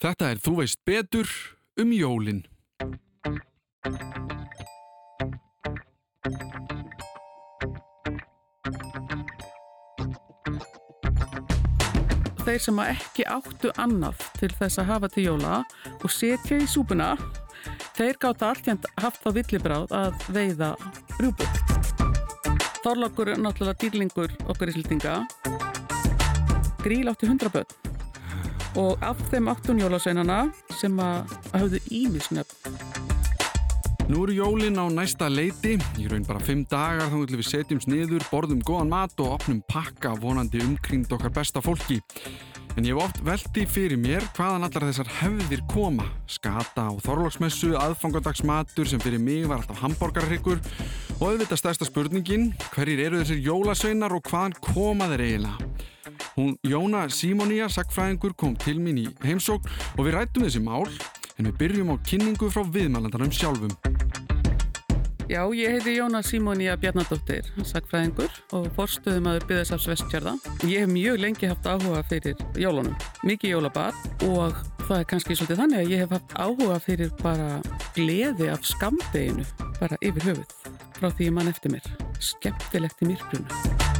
Þetta er Þú veist betur um jólin. Þeir sem ekki áttu annað til þess að hafa til jóla og setja í súpuna, þeir gáta alltjent haft á villibráð að veiða rjúbu. Þorlakur er náttúrulega dýrlingur okkar í slýtinga. Gríl átti 100 börn og af þeim áttun jólasveinana sem að hafðu ímisnöfn. Nú eru jólin á næsta leiti, í raun bara fimm dagar þá við setjum sniður, borðum góðan mat og opnum pakka vonandi umkringd okkar besta fólki. En ég hef oft veldi fyrir mér hvaðan allar þessar hefðir koma. Skata á þorlóksmessu, aðfangadagsmatur sem fyrir mig var alltaf hambúrgarryggur og auðvitað stærsta spurningin, hverjir eru þessir jólasveinar og hvaðan koma þeir eiginlega? Hún Jóna Simónia, sagfræðingur, kom til mín í heimsók og við rættum þessi mál en við byrjum á kynningu frá viðmælandarum sjálfum. Já, ég heiti Jóna Simónia Bjarnadóttir, sagfræðingur og forstuðum aður byggðasafs vestjörða. Ég hef mjög lengi haft áhuga fyrir jólunum, mikið jólabar og það er kannski svolítið þannig að ég hef haft áhuga fyrir bara gleði af skamdeginu, bara yfir höfuð, frá því mann eftir mér. Skemmtilegt í myrkrunu.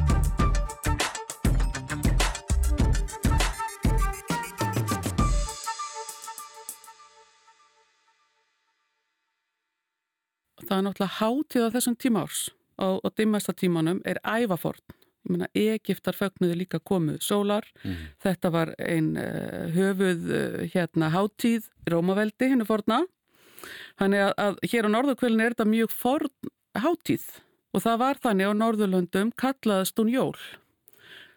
Það er náttúrulega hátíð á þessum tíma árs og, og dimmasta tímanum er ævaforn. Ég meina, Egiptar fögnuðu líka komuð sólar. Mm. Þetta var einn uh, höfuð uh, hérna hátíð Rómaveldi hennu forna. Þannig að, að hér á norðurkvölinu er þetta mjög forn hátíð og það var þannig á norðurlöndum kallaðast hún jól.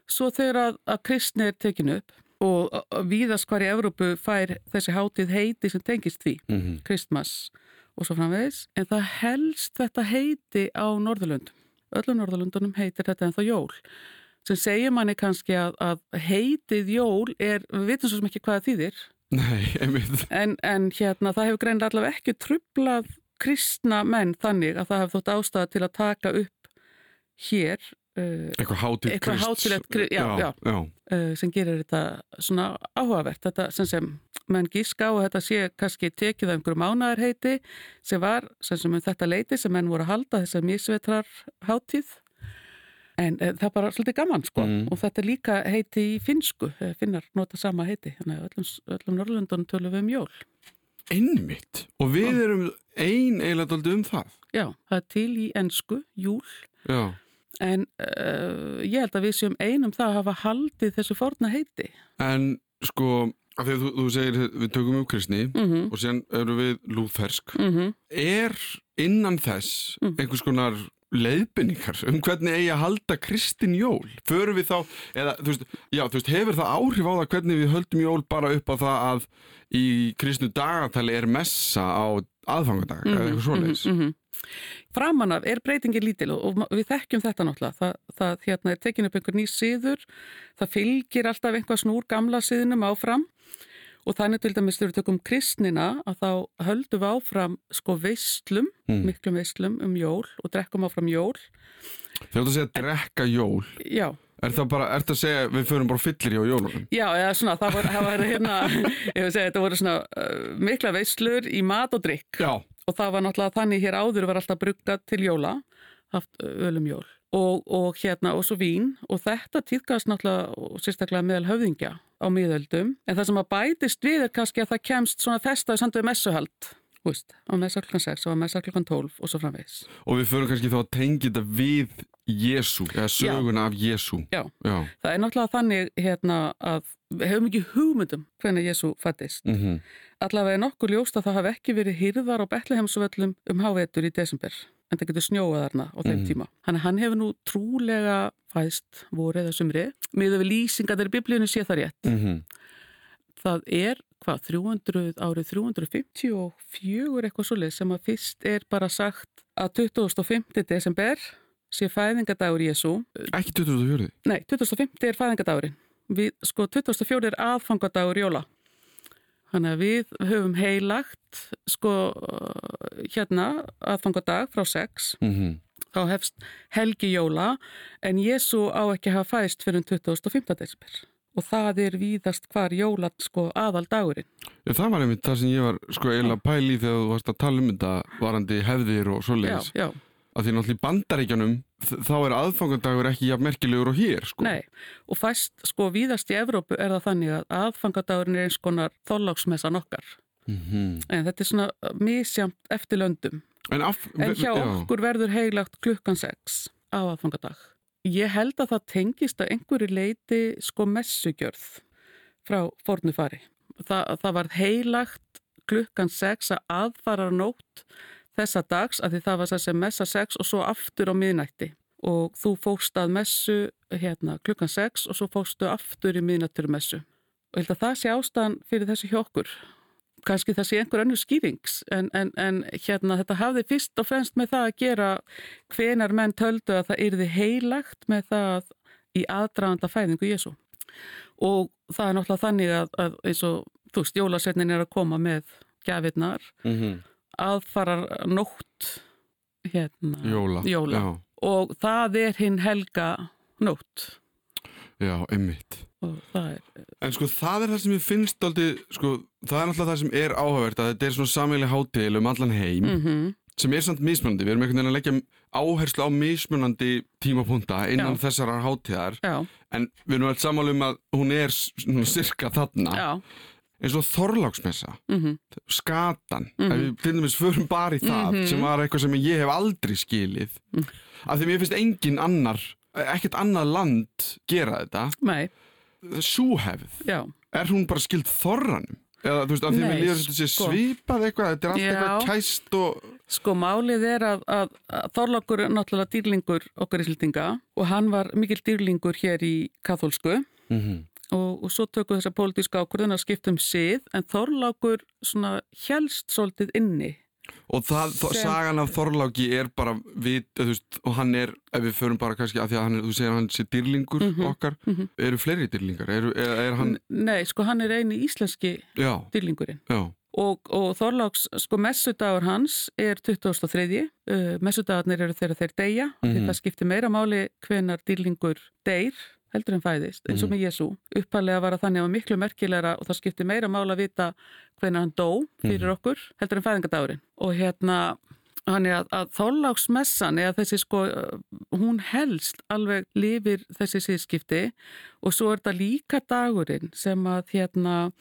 Svo þegar að, að kristni er tekinu upp og viðast hvar í Evrópu fær þessi hátíð heiti sem tengist því, mm -hmm. kristmas og svo framvegis, en það helst þetta heiti á Norðurlundum. Öllum Norðurlundunum heitir þetta en þá jól. Sem segir manni kannski að, að heitið jól er, við veitum svo sem ekki hvað það þýðir. Nei, einmitt. En, en hérna það hefur greinlega allavega ekki trublað kristna menn þannig að það hefur þótt ástæða til að taka upp hér eitthvað hátilegt. Uh, sem gerir þetta svona áhugavert. Þetta sem sem menn gíska að þetta sé kannski tekið af einhverju mánaðarheiti sem var sem sem um þetta leiti sem menn voru að halda þess að mísvetrar hátíð. En uh, það er bara svolítið gaman sko. Mm. og þetta er líka heiti í finsku finnar nota sama heiti. Þannig að öllum, öllum Norrlundunum tölum við um jól. Einmitt. Og við erum ein eiginlega um það. Já, það er til í ennsku, júl Já En uh, ég held að við séum einum það að hafa haldið þessu forna heiti. En sko, af því að þú, þú segir við tökum upp kristni mm -hmm. og sér eru við lúðfersk. Mm -hmm. Er innan þess mm. einhvers konar leiðbynningar um hvernig eigi að halda kristin jól? Förum við þá, eða þú veist, já, þú veist, hefur það áhrif á það hvernig við höldum jól bara upp á það að í kristnu dagartali er messa á aðfangadag, -hmm. eða eitthvað svoleiðis? Mhm, mhm. Framanaf er breytingin lítil og við þekkjum þetta náttúrulega. Það, það hérna, er tekin upp einhver ný síður, það fylgir alltaf einhvað snúr gamla síðunum áfram og þannig til dæmis þegar við tökum kristnina að þá höldum við áfram sko veistlum, mm. miklum veistlum um jól og drekkum áfram jól. Þegar þú segir að drekka jól, Já. Er það bara, er það að segja við förum bara fyllir í á jólunum? Já, eða svona, það var, það var hérna, ég vil segja þetta voru svona uh, mikla veistlur í mat og drikk. Já og það var náttúrulega þannig hér áður var alltaf bruggað til jóla haft ölum jól og, og hérna og svo vín og þetta týðkast náttúrulega sérstaklega meðal höfðingja á miðöldum en það sem að bætist við er kannski að það kemst svona festaði sanduði messuhald Úst, á messa klukkan 6 og á messa klukkan 12 og svo framvegs. Og við förum kannski þá að tengja þetta við Jésu, eða söguna af Jésu. Já. Já, það er náttúrulega þannig hérna að við hefum ekki hugmyndum hvernig Jésu fættist. Mm -hmm. Allavega er nokkur ljóst að það hafi ekki verið hýrðar á Betlehemsvöllum um hávetur í desember, en það getur snjóað þarna á þeim mm -hmm. tíma. Að hann hefur nú trúlega fæst voru eða sumri, miða við lýsingar þegar biblíunum sé það rétt. Mm -hmm. Það er hvað, 300, árið 354 eitthvað svolítið sem að fyrst er bara sagt að 25. desember sé fæðingadagur Jésu. Ekki 2004? Nei, 2050 er fæðingadagurinn. Við, sko, 2004 er aðfangadagur Jóla. Þannig að við höfum heilagt, sko, hérna, aðfangadag frá 6. Mm -hmm. Þá hefst helgi Jóla, en Jésu á ekki að hafa fæst fyrir 25. desember og það er víðast hvar jólat sko aðal dagurinn. Ég, það var einmitt það sem ég var sko eiginlega pæli þegar þú varst að tala um þetta varandi hefðir og Já, svoleiðis. já, Að því náttúrulega í bandaríkjanum þá er aðfangandagur ekki jafn merkilegur og hér sko. nei. Og fæst, sko, víðast í Evrópu er það þannig að aðfangadagurinn er eins konar þóllagsmessan okkar. Mm En þetta er svona misjamt eftir löndum. En, af, En hjá já. okkur verður heilagt klukkan 6 á aðfangadag. Ég held að það tengist að einhverju leiti sko messugjörð frá fornufari. Þa, það var heilagt klukkan 6 að aðfara nótt þessa dags að því það var þessi messa 6 og svo aftur á miðnætti. Og þú fókst að messu hérna, klukkan 6 og svo fókstu aftur í miðnættur messu. Og ég held að það sé ástæðan fyrir þessu hjá okkur kannski það sé einhver önnur skýrings en, en, en hérna þetta hafði fyrst og fremst með það að gera hvenar menn töldu að það yrði heilagt með það í aðdraganda fæðingu Jésu og það er náttúrulega þannig að, að eins og þú veist, jólasetnin er að koma með gjafirnar mm aðfarar nótt hérna Jóla. Jóla. Og það er hinn helga nótt já, einmitt. er En sko það er það sem ég finnst aldrei, sko, það er náttúrulega það sem er áhugavert að þetta er svona sammeili hátil um allan heim mm sem er samt mismunandi. Við erum einhvern veginn að leggja áherslu á mismunandi tímapunta innan Já. þessarar hátíðar já, en við erum alls sammála um að hún er svona cirka þarna já, eins og Þorláksmessa, mm skatan Mhm. ef við til dæmis förum bara í það Mhm. sem var eitthvað sem ég hef aldrei skilið Mhm. af því mér finnst engin annar ekkert annað land gera þetta nei, súhefð, já er hún bara skild þorranum? Eða þú veist, af því að mér líður þetta sé sko. svipað eitthvað, þetta er allt Já. eitthvað kæst og Sko málið er að, að, að Þorlákur er náttúrulega dýrlingur okkar íslendinga og hann var mikil dýrlingur hér í katholsku Mhm. Og, og svo tökum þessa pólitíska ákvörðun að skipta um sið en Þorlákur svona helst svolítið inni. Og það, Sem... Sagan af Þorláki er bara við, þú veist, og hann er, ef við förum bara kannski að því að hann þú segir hann sé dýrlingur Mhm, okkar, mhm. eru fleiri dýrlingar? Er, er, er hann, Nei, sko hann er eini íslenski já, dýrlingurinn. já, Og, og Þorláks, sko messudagur hans er 23. Uh, messudagarnir eru þegar þeir deyja, mm Mhm. því það skiptir meira máli hvenar dýrlingur deyr heldur en fæðist, eins og Mhm. með Jésu. Uppalega var það þannig að miklu merkilegra og það skiptir meira máli að vita hvenar hann dó fyrir Mhm. okkur, heldur en fæðingadagurinn. Og hérna, hann er að, að Þorláksmessan eða þessi sko, uh, hún helst alveg lifir þessi síðskipti og svo er þetta líka dagurinn sem að hérna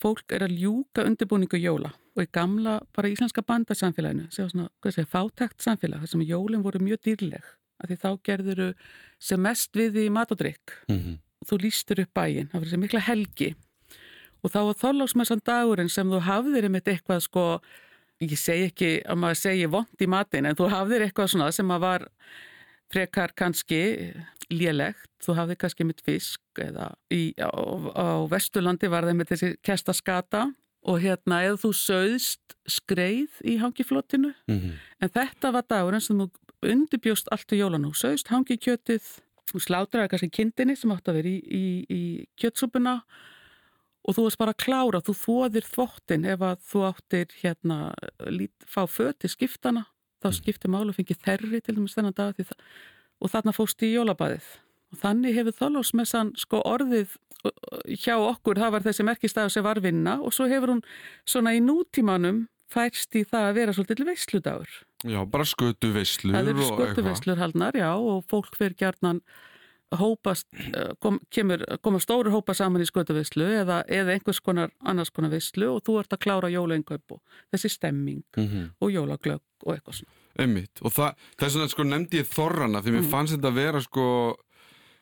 fólk er að ljúka undirbúningu jóla og í gamla bara íslenska bandasamfélaginu sem var svona, hvað segir, fátækt samfélag þar sem jólin voru mjög dýrleg af því þá gerðuru sem mest við í mat og drikk mhm, þú lístur upp bæinn, það var þessi mikla helgi. Og þá var þorláksmessan dagurinn sem þú hafðir einmitt eitthvað sko, ég segi ekki að maður segi vond í matinn en þú hafðir eitthvað svona sem að var frekar kannski lélegt, þú hafði kannski mitt fisk eða í, á, á Vesturlandi var það með þessi kestaskata og hérna eða þú söðst skreið í hangiflotinu. Mhm, en þetta var dagurinn sem þú undirbjóst allt til jólanú, söðst hangikjötið þú slátraði kannski kindinni sem átt að vera í, í, í kjötsúpuna. Og þú varst bara að klára, þú þóðir þvottin ef að þú áttir hérna lít, fá föti skiptana þá skiptir málu og fengið þerri til dæmis þennan dag það, og þarna fóst í jólabæðið og þannig hefur þállásmessan sko orðið uh, hjá okkur, það var þessi merkistæðu sem var vinna og svo hefur hún svona í nútímanum færst í það að vera svolítið veisludagur. já, bara skötu veislur Það eru og eitthvað. skötuveislur haldnar, já, og fólk fyrir gjarnan hópast, eh, kom, kemur, koma stóru hópa saman í skötuveislu eða, eða einhvers konar annars konar veislu og þú ert að klára jólaengaup og þessi stemming Mhm, og jólaglögg og eitthvað svona. Einmitt, og það, þess vegna sko nefndi ég þorrana því mér Mm. fannst þetta að vera sko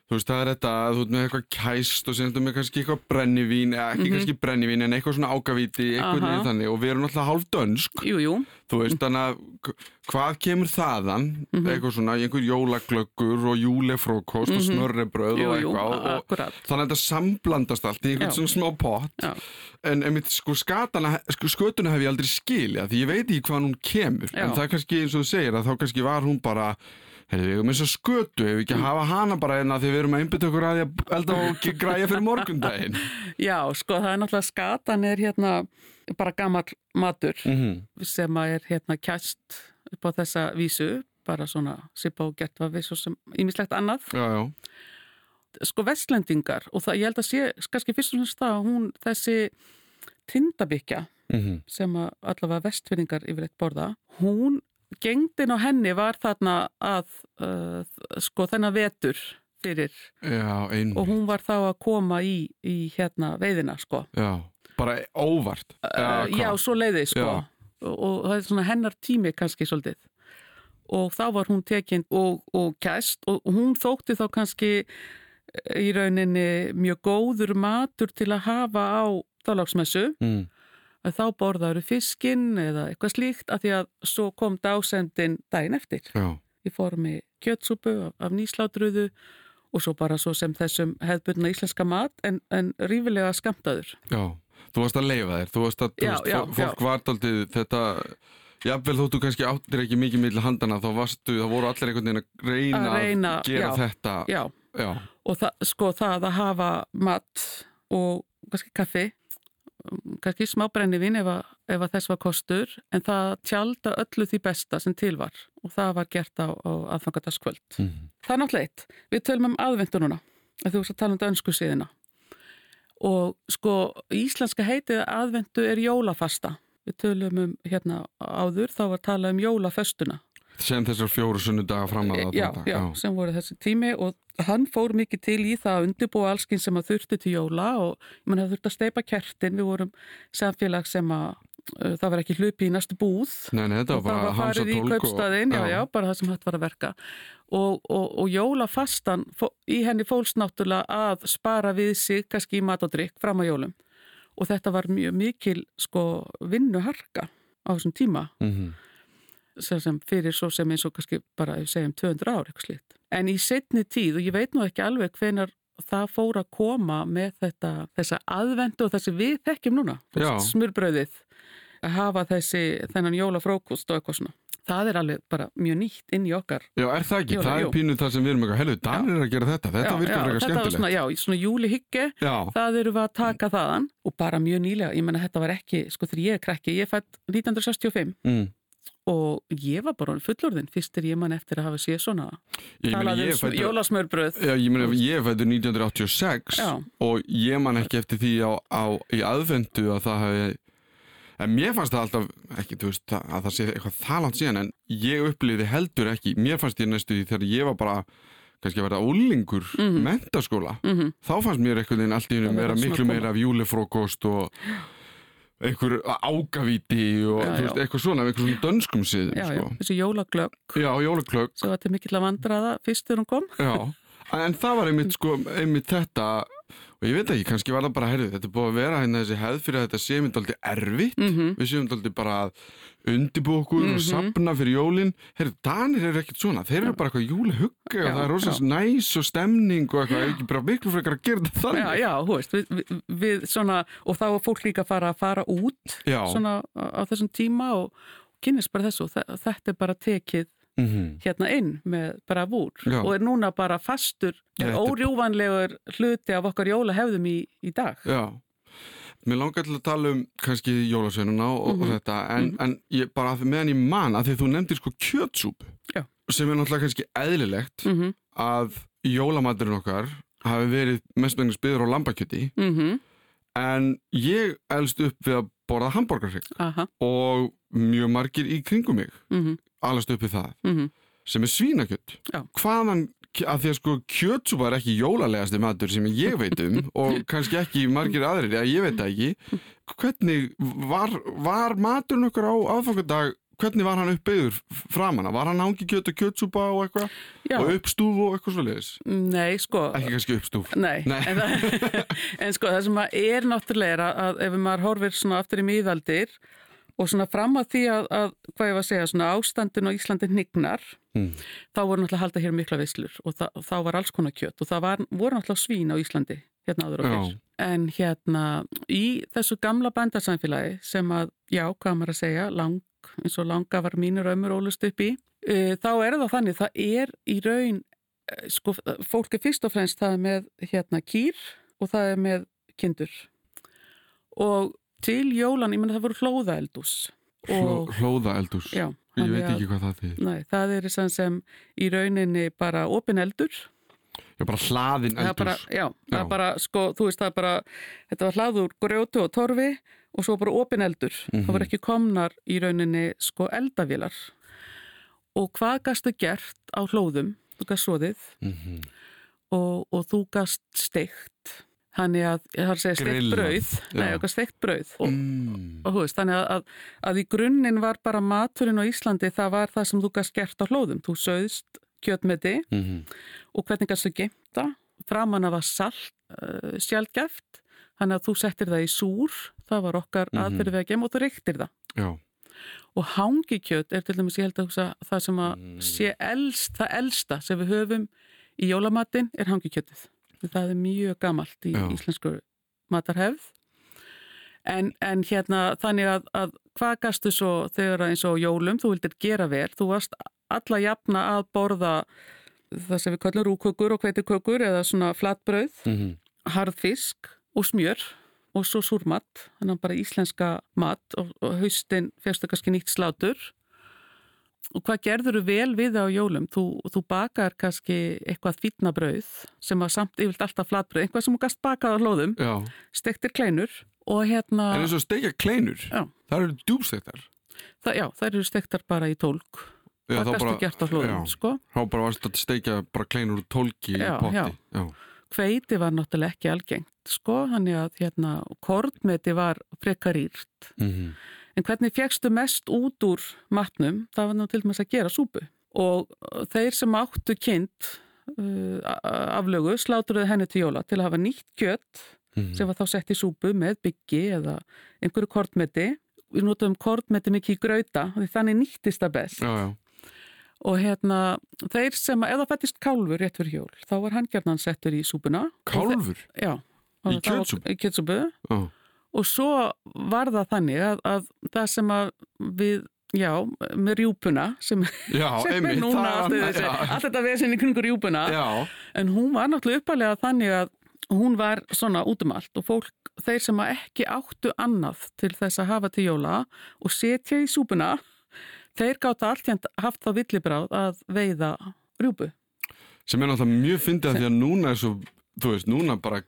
þú veist, það er þetta að þú ert með eitthvað kæst og síðan með kannski eitthvað brennivín eða ekki Mhm. kannski brennivín en eitthvað svona ágavíti eitthvað Aha. niður þannig og við erum náttúrulega hálf dönsk Jú, jú, þú veist, þannig að hvað kemur þaðan Mhm. eitthvað svona, einhver jólaglöggur og júlefrókost og Mhm. smörrebröð jú, og jú, eitthvað og, og akkurat. þannig að þetta samblandast allt í einhvern svona smá pott Já. en einmitt sko skatana sko, skötuna hef ég aldrei skilja því ég veit ekki hvað hún kemur Já. en það er kannski að Herri, við erum eins og skötu, ef við ekki að hafa hana bara einna því við erum að einbytta okkur að því að elda og ekki græja fyrir morgundaginn. Já, sko, það er náttúrulega skatan er hérna bara gammal matur Mm -hmm. sem að er hérna kjæst upp á þessa vísu, bara svona sipa og gert var við svo sem ímislegt annað. Já, já. Sko vestlendingar og það, ég held að sé kannski fyrst og fremst það að hún þessi tindabikja Mhm. sem að allavega vestfinningar yfirleitt borða, hún gengdin á henni var þarna að uh, sko þennan vetur fyrir Já, og hún var þá að koma í, í hérna veiðina sko. Já, bara óvart. Uh, já, svo leiði sko Já. og, það er svona hennar tími kannski svolítið og þá var hún tekin og, og kæst og, og hún þótti þá kannski eh, í rauninni mjög góður matur til að hafa á þálagsmessu Mm. Að þá borðaður fiskinn eða eitthvað slíkt af því að svo kom dásendin daginn eftir Já, í formi kjötsúpu af, af nýslátruðu og svo bara svo sem þessum hefðbundna íslenska mat en, en rífilega skamtaður. já. Þú varst að leifa þér, þú varst að, þú Já, veist, já, fólk, fólk var daldið þetta, jafnvel þóttu kannski áttir ekki mikið milli handana, þá varstu, þá voru allir einhvern veginn að reyna að, Að reyna, gera já. þetta. Já, Já, og það, sko það að hafa mat og kannski kaffi, kannski smá brennivín ef, ef að þess var kostur, en það tjálta öllu því besta sem til var og það var gert á, á aðfangadagskvöld. Mhm. Það er náttúrulega eitt. Við tölum um aðventu núna, að þú veist að tala um dönsku síðina. Og sko, íslenska heitið aðventu er jólafasta. Við tölum um hérna áður, þá var talað um jólaföstuna. Sem þessar fjóru sunnudaga fram að já, það. já, sem voru þessi tími og hann fór mikið til í það að undirbúa allskinn sem að þurfti til jóla og menn að þurfti að steipa kertin, við vorum samfélag sem að uh, það var ekki hlupi í næstu búð. Nei, nei, það var farið í 12 og- já, já, bara það sem hægt var að verka. Og, og, og jólafastan fó, í henni fólst náttúrulega að spara við sig kannski í mat og drikk fram að jólum. Og þetta var mjög mikil sko vinnuharka á þessum tíma. Mhm. Sem, sem fyrir svo sem eins og kannski bara segjum 200 ár eitthvað slíkt. En í setni tíð og ég veit nú ekki alveg hvenar það fór að koma með þetta, þessa aðvendu og þessi við þekkjum núna, smurbröðið, að hafa þessi þennan jólafrókust og eitthvað svona. Það er alveg bara mjög nýtt inn í okkar. Já, er það ekki? Jóla, það er pínuð það sem við erum eitthvað, helvið, Danir er að gera þetta, þetta Já, virkar já, var skemmtilegt. svona, já, svona júlihyggju, Já, það eru við að taka þaðan og bara mjög nýlega, ég menna þetta var ekki, sko þegar ég er krakki, ég fætt 1965 mm. Og ég var bara orðin fullorðin fyrst er ég mann eftir að hafa séð svona ég um jólasmörbröð ég meina, ég fættur 1986 Já. og ég man ekki eftir því á, á, í aðvendu að það hafi en mér fannst það alltaf ekki, þú veist, að það sé eitthvað það langt síðan en ég upplýði heldur ekki mér fannst ég næstu því þegar ég var bara kannski að verða úlingur Mhm. mentaskóla mm þá fannst mér einhvern veginn allt í var vera miklu meira af júlefrókost og einhver ágavíti og Já, veist, já. eitthvað svona, eitthvað svona dönskum siðum já, já, sko. þessi jólaglögg. Já, jólaklögg sem var til mikill að vandraða fyrst þegar hún kom. Já, en það var einmitt sko, einmitt þetta og ég veit ekki, kannski var það bara herðið, þetta er búið að vera hérna þessi hefð fyrir að þetta sé mynd aldrei erfitt. Mm við séum aldrei bara að undibú okkur Mhm. og sapna fyrir jólin herrið, Danir eru ekkert svona, þeir eru bara eitthvað júlihugga og Já, það er já. næs og stemning og eitthvað, ekki bara miklu frekar að gera þetta já, þannig já, hú veist við, við, við svona, og þá var fólk líka að fara fara út Já. svona á, þessum tíma og kynist bara þessu og þe- þetta er bara tekið Mhm. hérna inn með bara vúr Já. og er núna bara fastur er- órjúvanlegur hluti af okkar jólahefðum í, í dag Já, mér langar til að tala um kannski jólasveinuna og, og Mhm. þetta en, en ég, bara að- meðan ég man að því þú nefndir sko kjötsúp Já. sem er náttúrulega kannski eðlilegt mm -hmm, að jólamaturinn okkar hafi verið mestmengnis byggður á lambakjöti mm en ég elst upp við að borða hambúrgarhrygg aha. og mjög margir í kringum mig mm alast upp við það -hmm. sem er svínakjött hvaðan, að því að sko kjötsúpa er ekki jólalegasti matur sem ég veit um og kannski ekki margir aðrir eða ég veit það ekki. Hvernig var, var maturinn okkur á aðfangadag hvernig var hann uppbyggður framanna var hann hangi kjött og kjötsúpa og eitthvað? Og uppstúf og eitthvað svoleiðis? Nei, sko. Ekki kannski uppstúf Nei, Nei. En, það, en sko það sem að er náttúrulega er að, að ef maður horfir svona aftur í miðaldir og svona fram að því að, að hvað ég var að segja, svona ástandin á Íslandi hnignar, Mm. þá voru náttúrulega halda hér mikla veislur og, það, þá var alls konar kjött og það var, voru náttúrulega svín á Íslandi hérna áður og fyrr. En hérna í þessu gamla bændarsamfélagi sem að, já, hvað maður að segja, lang, eins og langa var mínur ömur ólust upp í, uh, þá er það þannig, það er í raun eh, sko, fólk er fyrst og fremst það er með hérna kýr og það er með kindur og til jólan, ég menna það voru hlóðaeldús Hló, og hlóða eldús já, ég veit ekki hvað það þýðir Nei, það er sem, sem í rauninni bara opin eldur ég bara hlaðin það er bara, já, það Já. er bara, sko, þú veist það bara, þetta var hlaður grjótu og torfi og svo bara opin eldur. Það voru ekki komnar í rauninni sko eldavélar. Og hvað gastu gert á hlóðum, þú gast soðið Mhm. og, og þú gast steikt. Þannig að, það er að segja steikt brauð, nei, okkar steikt brauð. Og, Mm. og veist, þannig að, að, að í grunninn var bara maturinn á Íslandi, það var það sem þú gast gert á hlóðum. Þú söðst kjötmeti Mhm. og hvernig gastu gemta. Framan af var salt uh, sjálfgeft, þannig að þú settir það í súr, það var okkar mm Mhm. aðferði við að gema og þú reyktir það. Já. Og hangikjöt er til dæmis, ég held að hugsa, það sem að Mm. sé elst, það elsta sem við höfum í jólamatinn er hangikjötið. Það er mjög gamalt í Já. íslensku matarhefð. En, en hérna þannig að, að hvað gastu svo þegar eins og jólum, þú vildir gera vel, þú varst alla jafna að borða það sem við kallum rúkökur og hveitikökur eða svona flatbrauð, Mhm. harðfisk og smjör og svo súrmat, þannig að bara íslenska mat og, og haustin fyrstu kannski nýtt slátur og hvað gerður þú vel við það á jólum? Þú, þú bakar kannski eitthvað fýtna brauð sem var samt yfirlt alltaf flatbrauð, eitthvað sem þú gast bakað á hlóðum, Já. stektir kleinur og hérna, En eins og steikja kleinur, Já. það eru djúbstektar. það, já, þær eru stektar bara í tólk, Já, það gastu gert á hlóðum, já, sko. Þá bara varst að steikja bara kleinur úr tólki Já, í potti. já. já. Hveiti var náttúrulega ekki algengt, sko, þannig að hérna, kornmeti var frekar rýrt. Mhm. En hvernig fegstu mest út úr matnum, það var nú til dæmis að gera súpu. Og þeir sem áttu kind uh, aflögu slátturuðu henni til jóla til að hafa nýtt kjött Mhm. sem var þá sett í súpu með byggi eða einhverju kortmeti. Við notum kortmeti mikið í grauta, því þannig nýttist það best. Já, já. Og hérna, þeir sem, það fættist kálfur rétt fyrir jól, þá var hann gjarnan settur í súpuna. Kálfur? þe- Já. Í kjötsúpu? Í kjötsúpu. Já. Og svo var það þannig að, að það sem að við, já, með rjúpuna, sem, Já, sem er einmitt. núna það- allt, þessi, já. allt þetta veðsinn í kringur rjúpuna, Já, en hún var náttúrulega uppalega þannig að hún var svona út um allt og fólk, þeir sem ekki áttu annað til þess að hafa til jóla og setja í súpuna, þeir gáta allt haft það villibráð að veiða rjúpu. sem er náttúrulega mjög fyndið að því að núna er svo, þú veist, núna bara,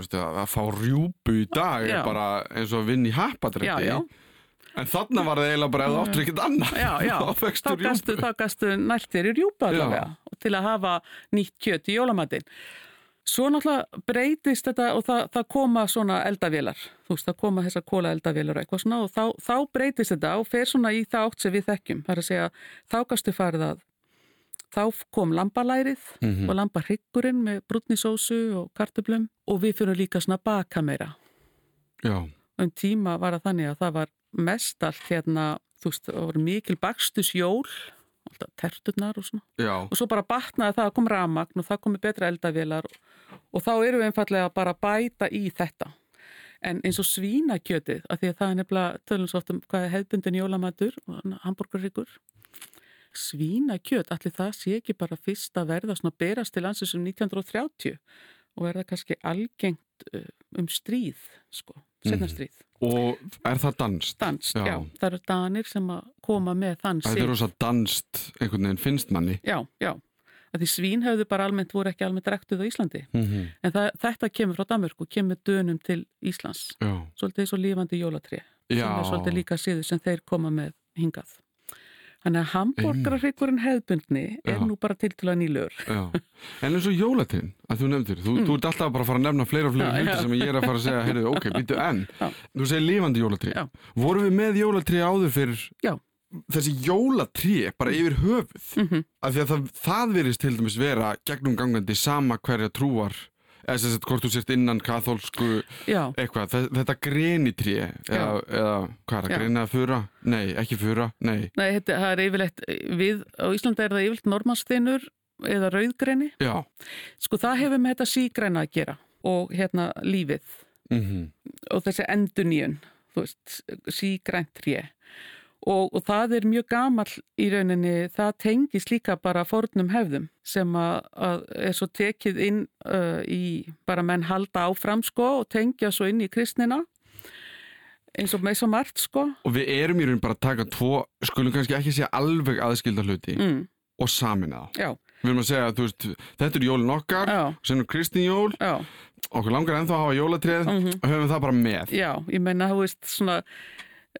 veist, að, fá rjúpu í dag Já. er bara eins og að vinna í já. En þarna var það eiginlega bara að þú áttur ekkert annað. Já, já, þá fegstu þá gastu, rjúpu. þá gastu nælt þér í Já. allavega til að hafa nýtt kjött í jólamatinn. Svo náttúrulega breytist þetta og það, það koma svona eldavélar, þú veist, það koma þessar kóla eldavélar og eitthvað svona og þá, þá breytist þetta og fer svona í það átt sem við þekkjum. Það er að segja, þá gastu farið að, þá kom lambalærið Mhm. og lambarhyggurinn með brúnnisósu og kartöblum og við fyrir líka svona baka meira. Já, Um tíma var það þannig að það var mest allt hérna, þú veist, það voru mikil bakstusjól, alltaf terturnar og svona. já, Og svo bara batnaði það að kom ramagn og það komi betra eldavélar og, þá eru við einfallega bara að bæta í þetta. En eins og svínakjötið, af því að það er nefnilega tölum svo oft um hvað er hefðbundin jólamatur og hambúrgarryggur. Svínakjöt, allir það sé ekki bara fyrst að verða svona berast til landsins um 1930 og er það kannski algengt uh, um stríð, sko, setna Mhm. stríð. og er það danst? Danst, Já. já. Það eru danir sem að koma með þann Það er sig. rosa danst einhvern veginn finnst manni. Já, já. Að því svín höfðu bara almennt, voru ekki almennt rektuð á Íslandi. Mm En það, þetta kemur frá Danmörku, kemur dönum til Íslands. Já, Svolítið og lífandi jólatrí. Sem já, er svolítið líka síður sem þeir koma með hingað. Þannig að hambúrgararrykkurinn hefðbundni er Já. nú bara til til að nýlur. En eins og jólatinn, að þú nefndir, þú, þú ert alltaf bara að fara að nefna fleira og fleira Mm. Hluti sem ég er að fara að segja, heyrðu, ok, býttu en, Já. þú segir lifandi jólatrí. Vorum við með jólatrí áður fyrir Já. þessi jólatrí bara yfir höfuð? Mm Af því að það, það verist til dæmis vera gegnum gangandi sama hverja trúar eða sem sagt hvort þú sért innan katholsku eitthvað, þe- þetta grenitré eða, eða hvað er það, greni að fura? Nei, ekki fura, nei nei, þetta, það er yfirleitt, við, á Íslandi er það yfirleitt normansþinur eða rauðgreni. Já, Sko það hefur með þetta sígræna að gera og hérna lífið. mm og þessi endurnýjun, þú veist, sígrænt tré. Og, og það er mjög gamall í rauninni, það tengis líka bara fornum hefðum sem að, að er svo tekið inn uh, í bara menn halda áfram sko og tengja svo inn í kristnina eins og með svo margt sko. og við erum í raun bara að taka tvo, skulum kannski ekki segja alveg aðskilda hluti Mm, og samina það já, Við erum að segja að veist, þetta er jólin okkar, sem er Kristín jól, Já. okkur langar ennþá að hafa jólatrið mm -hmm. og höfum það bara með. Já, ég menna, þú veist, svona,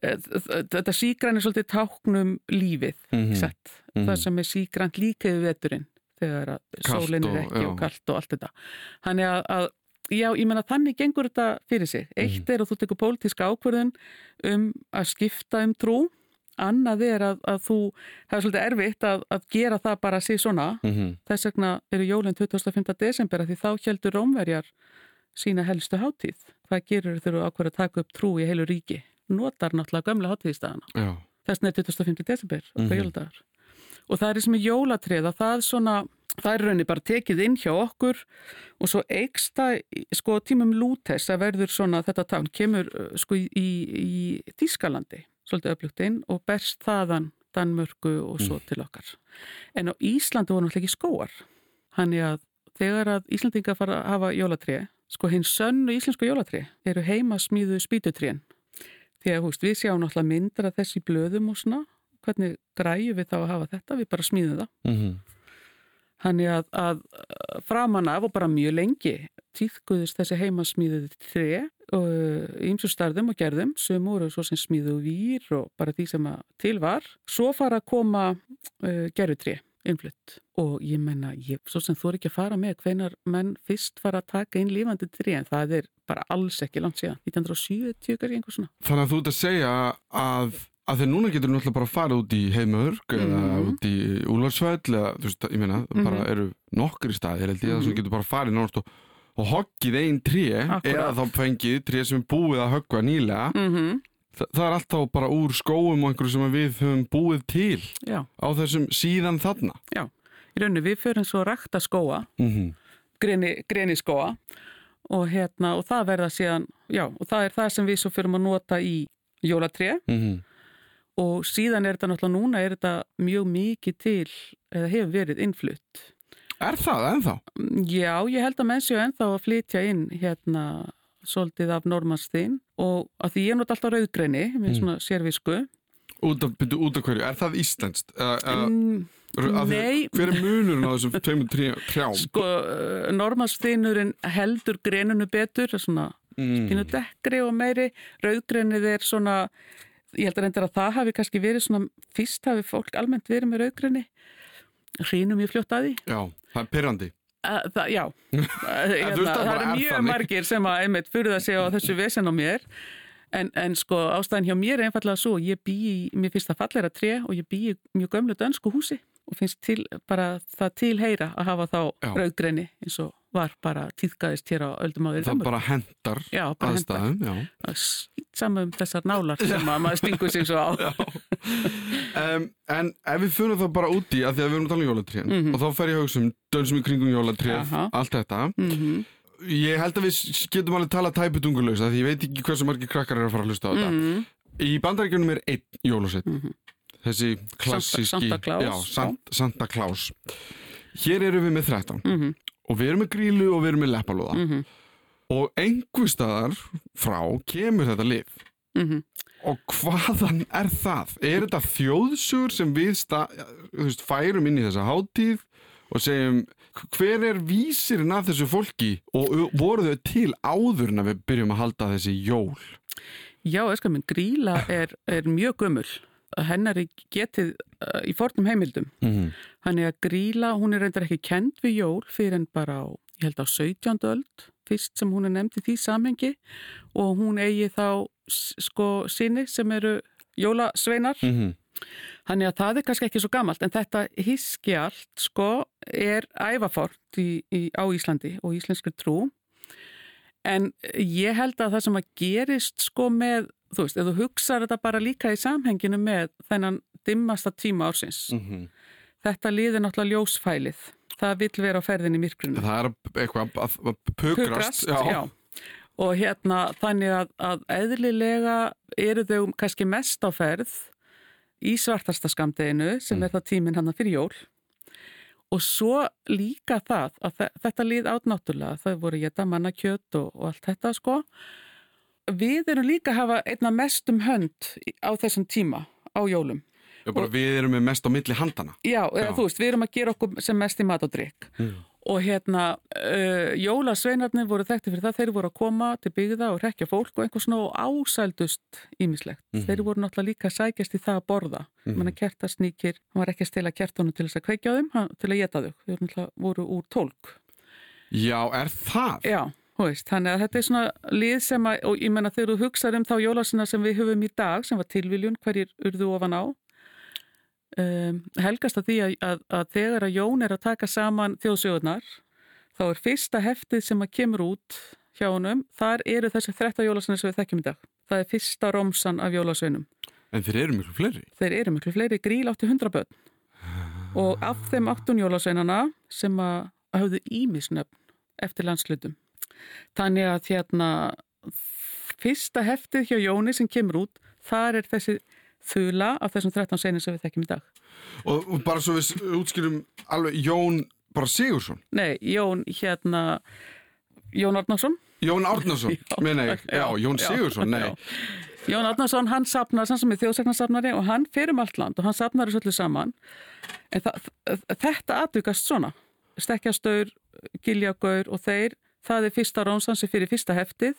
þetta sígræn er svolítið táknum lífið, mm -hmm. sett. Mm -hmm. Það sem er sígrænt líkaði veturinn þegar að sólinn er ekki já. og kallt og allt þetta. Þannig að, að Já, ég menna þannig gengur þetta fyrir sig. Eitt er að þú tekur pólitíska ákverðin um að skipta um trú annað er að, að þú hefur svolítið erfitt að, að gera það bara að sé svona mm -hmm. þess vegna eru jólinn 25. desember því þá heldur rómverjar sína helstu hátíð hvað gerur þau ákveður að taka upp trú í heilu ríki notar náttúrulega gamla hátíðstæðana þess er 25. desember mm -hmm. og það er sem er jólatrið að það svona það er rauninni bara tekið inn hjá okkur og svo eigsta sko tímum lútes að verður svona þetta tán kemur sko í, í Þískalandi svolítið öflugt inn og berst þaðan Danmörku og svo mm. til okkar. En á Íslandi voru náttúrulega ekki skóar. Þannig að þegar að Íslandinga fara að hafa jólatrið, sko hinn sönnu íslensku jólatrið eru heima smíðu spýtutriðin. Því að húst, við sjáum náttúrulega myndar að þessi blöðum og svona, hvernig græju við þá að hafa þetta, við bara smíðum það. Mm -hmm. Þannig að, að framan af og bara mjög lengi týðkuðist þessi heimasmíðuði tre og ímsu starðum og gerðum sem voru svo sem smíðu výr og bara því sem til var. Svo fara að koma uh, gerðutri innflutt og ég menna, ég, svo sem þú er ekki að fara með hvenar menn fyrst fara að taka inn lífandi tri en það er bara alls ekki langt síðan, 1970 kannski einhvers svona. Þannig að þú ert að segja að að þeir núna getur náttúrulega bara að fara út í eða mm -hmm. út í úlvarsvæll eða þú veist, ég meina, mm -hmm. bara eru nokkri staðir held ég að mm -hmm. þú getur bara að fara í náttúrulega og, og hoggið einn tré eða þá fengið tré sem er búið að höggva nýlega mhm. Þa, það er alltaf bara úr skóum og einhverju sem við höfum búið til Já. á þessum síðan þarna Já, í rauninu við förum svo að skóa mhm. greni, greni skóa og hérna og það verða síðan, já, og það er það sem við svo förum að nota í jólatré mhm og síðan er þetta náttúrulega núna er þetta mjög mikið til eða hefur verið innflutt Er það ennþá? Já, ég held að menn séu ennþá að flytja inn hérna svolítið af normanstinn og að því ég náttúrulega alltaf rauðgræni með mm. svona sérvisku Út af, út af hverju? Er það íslenskt? Mm, nei. Hver er munurinn á þessum tveimur trjám? Sko, normanstinnurinn heldur greinunu betur svona mm. spínu dekkri og meiri. Rauðgrænið er svona ég held að reyndir að það hafi kannski verið svona fyrst hafi fólk almennt verið með rauðgrunni hrínum ég fljótt að því. Já, það er pyrrandi það, Já, hérna, það eru mjög margir sem að einmitt fyrir það segja á þessu vesen á mér. En, en sko ástæðin hjá mér er einfallega svo ég bý, mér finnst það falleira tre og ég bý mjög gömlu dönsku húsi og finnst til, bara það tilheyra að hafa þá rauðgrunni eins og var bara týðgæðist hér á öldum áður. Það bara hendar já, bara aðstæðum. Saman um þessar nálar sem að maður stingur sig svo á. um, en ef við fyrir það bara úti að því að við erum að tala um jólatrén mm -hmm. og þá fer ég að hugsa um dönsum í kringum jólatrén, allt þetta. Mm -hmm. Ég held að við getum alveg tala tæputungulösa því ég veit ekki hversu margir krakkar er að fara að hlusta á þetta. Mm -hmm. Í bandaríkjunum er einn jólasett. Þessi klassíski... Santa Claus. Hér eru við með 13. Mhm og við erum með grílu og við erum með leppalúða mm -hmm. og einhver staðar frá kemur þetta lif mm -hmm. og hvaðan er það? Er þetta þjóðsugur sem við veist, færum inn í þessa háttíð og segjum hver er vísirinn af þessu fólki og voru þau til áður en við byrjum að halda þessi jól? Já, eskar minn, gríla er, er mjög gömul hennar er getið uh, í fornum heimildum mm -hmm. hann er að gríla, hún er reyndar ekki kend við jól fyrir en bara á, ég held á 17. öld fyrst sem hún er nefnd í því samhengi og hún eigi þá sko sinni sem eru jólasveinar mm -hmm. Þannig að það er kannski ekki svo gammalt en þetta hiski allt sko er ævafort í, í, á Íslandi og íslenskri trú en ég held að það sem að gerist sko með þú veist, ef þú hugsaður þetta bara líka í samhenginu með þennan dimmasta tíma ársins mm -hmm. þetta líður náttúrulega ljósfælið það vil vera á ferðinni myrkrinu það er eitthvað að, að pukrast, já. Já. og hérna þannig að, að eðlilega eru þau kannski mest á ferð í svartasta skamdeginu sem mm. er það tíminn hann fyrir jól og svo líka það að þetta líð átt náttúrulega þau voru geta mannakjöt og, og allt þetta sko við erum líka að hafa einna mestum hönd á þessum tíma á jólum Já, bara við erum með mest á milli handana. Já, Já. þú veist, við erum að gera okkur sem mest í mat og drikk. Mm. Og hérna, uh, jólasveinarnir voru þekkti fyrir það, þeir voru að koma til byggða og rekja fólk og einhvers og ásældust ímislegt. Mhm. Þeir voru náttúrulega líka sækjast í það að borða. Mm. -hmm. Kertasnýkir, hann var ekki að stela kertunum til þess að kveikja á þeim, hann, til að geta þau. Þeir náttúrulega voru úr tólk. Já, er það? Já, veist, þannig að þetta er svona lið sem að, og ég menna þegar þú hugsaður um þá jólasina sem við höfum í dag, sem var tilviljun, hverjir urðu ofan á, um, helgast að því að, að, að þegar að Jón er að taka saman þjóðsögurnar, þá er fyrsta heftið sem að kemur út hjá honum, þar eru þessi 13 jólasina sem við þekkjum í dag. Það er fyrsta romsan af jólasveinum. En þeir eru miklu fleiri. Þeir eru miklu fleiri, gríl átti 100 börn. Og af þeim áttun jólasveinana sem að hafðu ímisnöfn eftir landslutum. Þannig að hérna fyrsta heftið hjá Jóni sem kemur út, þar er þessi þula af þessum 13 seinir sem við þekkjum í dag. Og, og bara svo við útskýrum alveg Jón bara Sigursson. Nei, Jón hérna Jón Arnarsson. Jón Já. meina ég. Já, Jón Sigursson, nei. já. Jón Arnarsson, hann sapnar sem er þjóðsagnasafnari og hann fer um allt land og hann sapnar þessu öllu saman. En þetta atvikast svona. Stekkjastaur, Giljagaur og þeir, það er fyrsta rónsansi fyrir fyrsta heftið.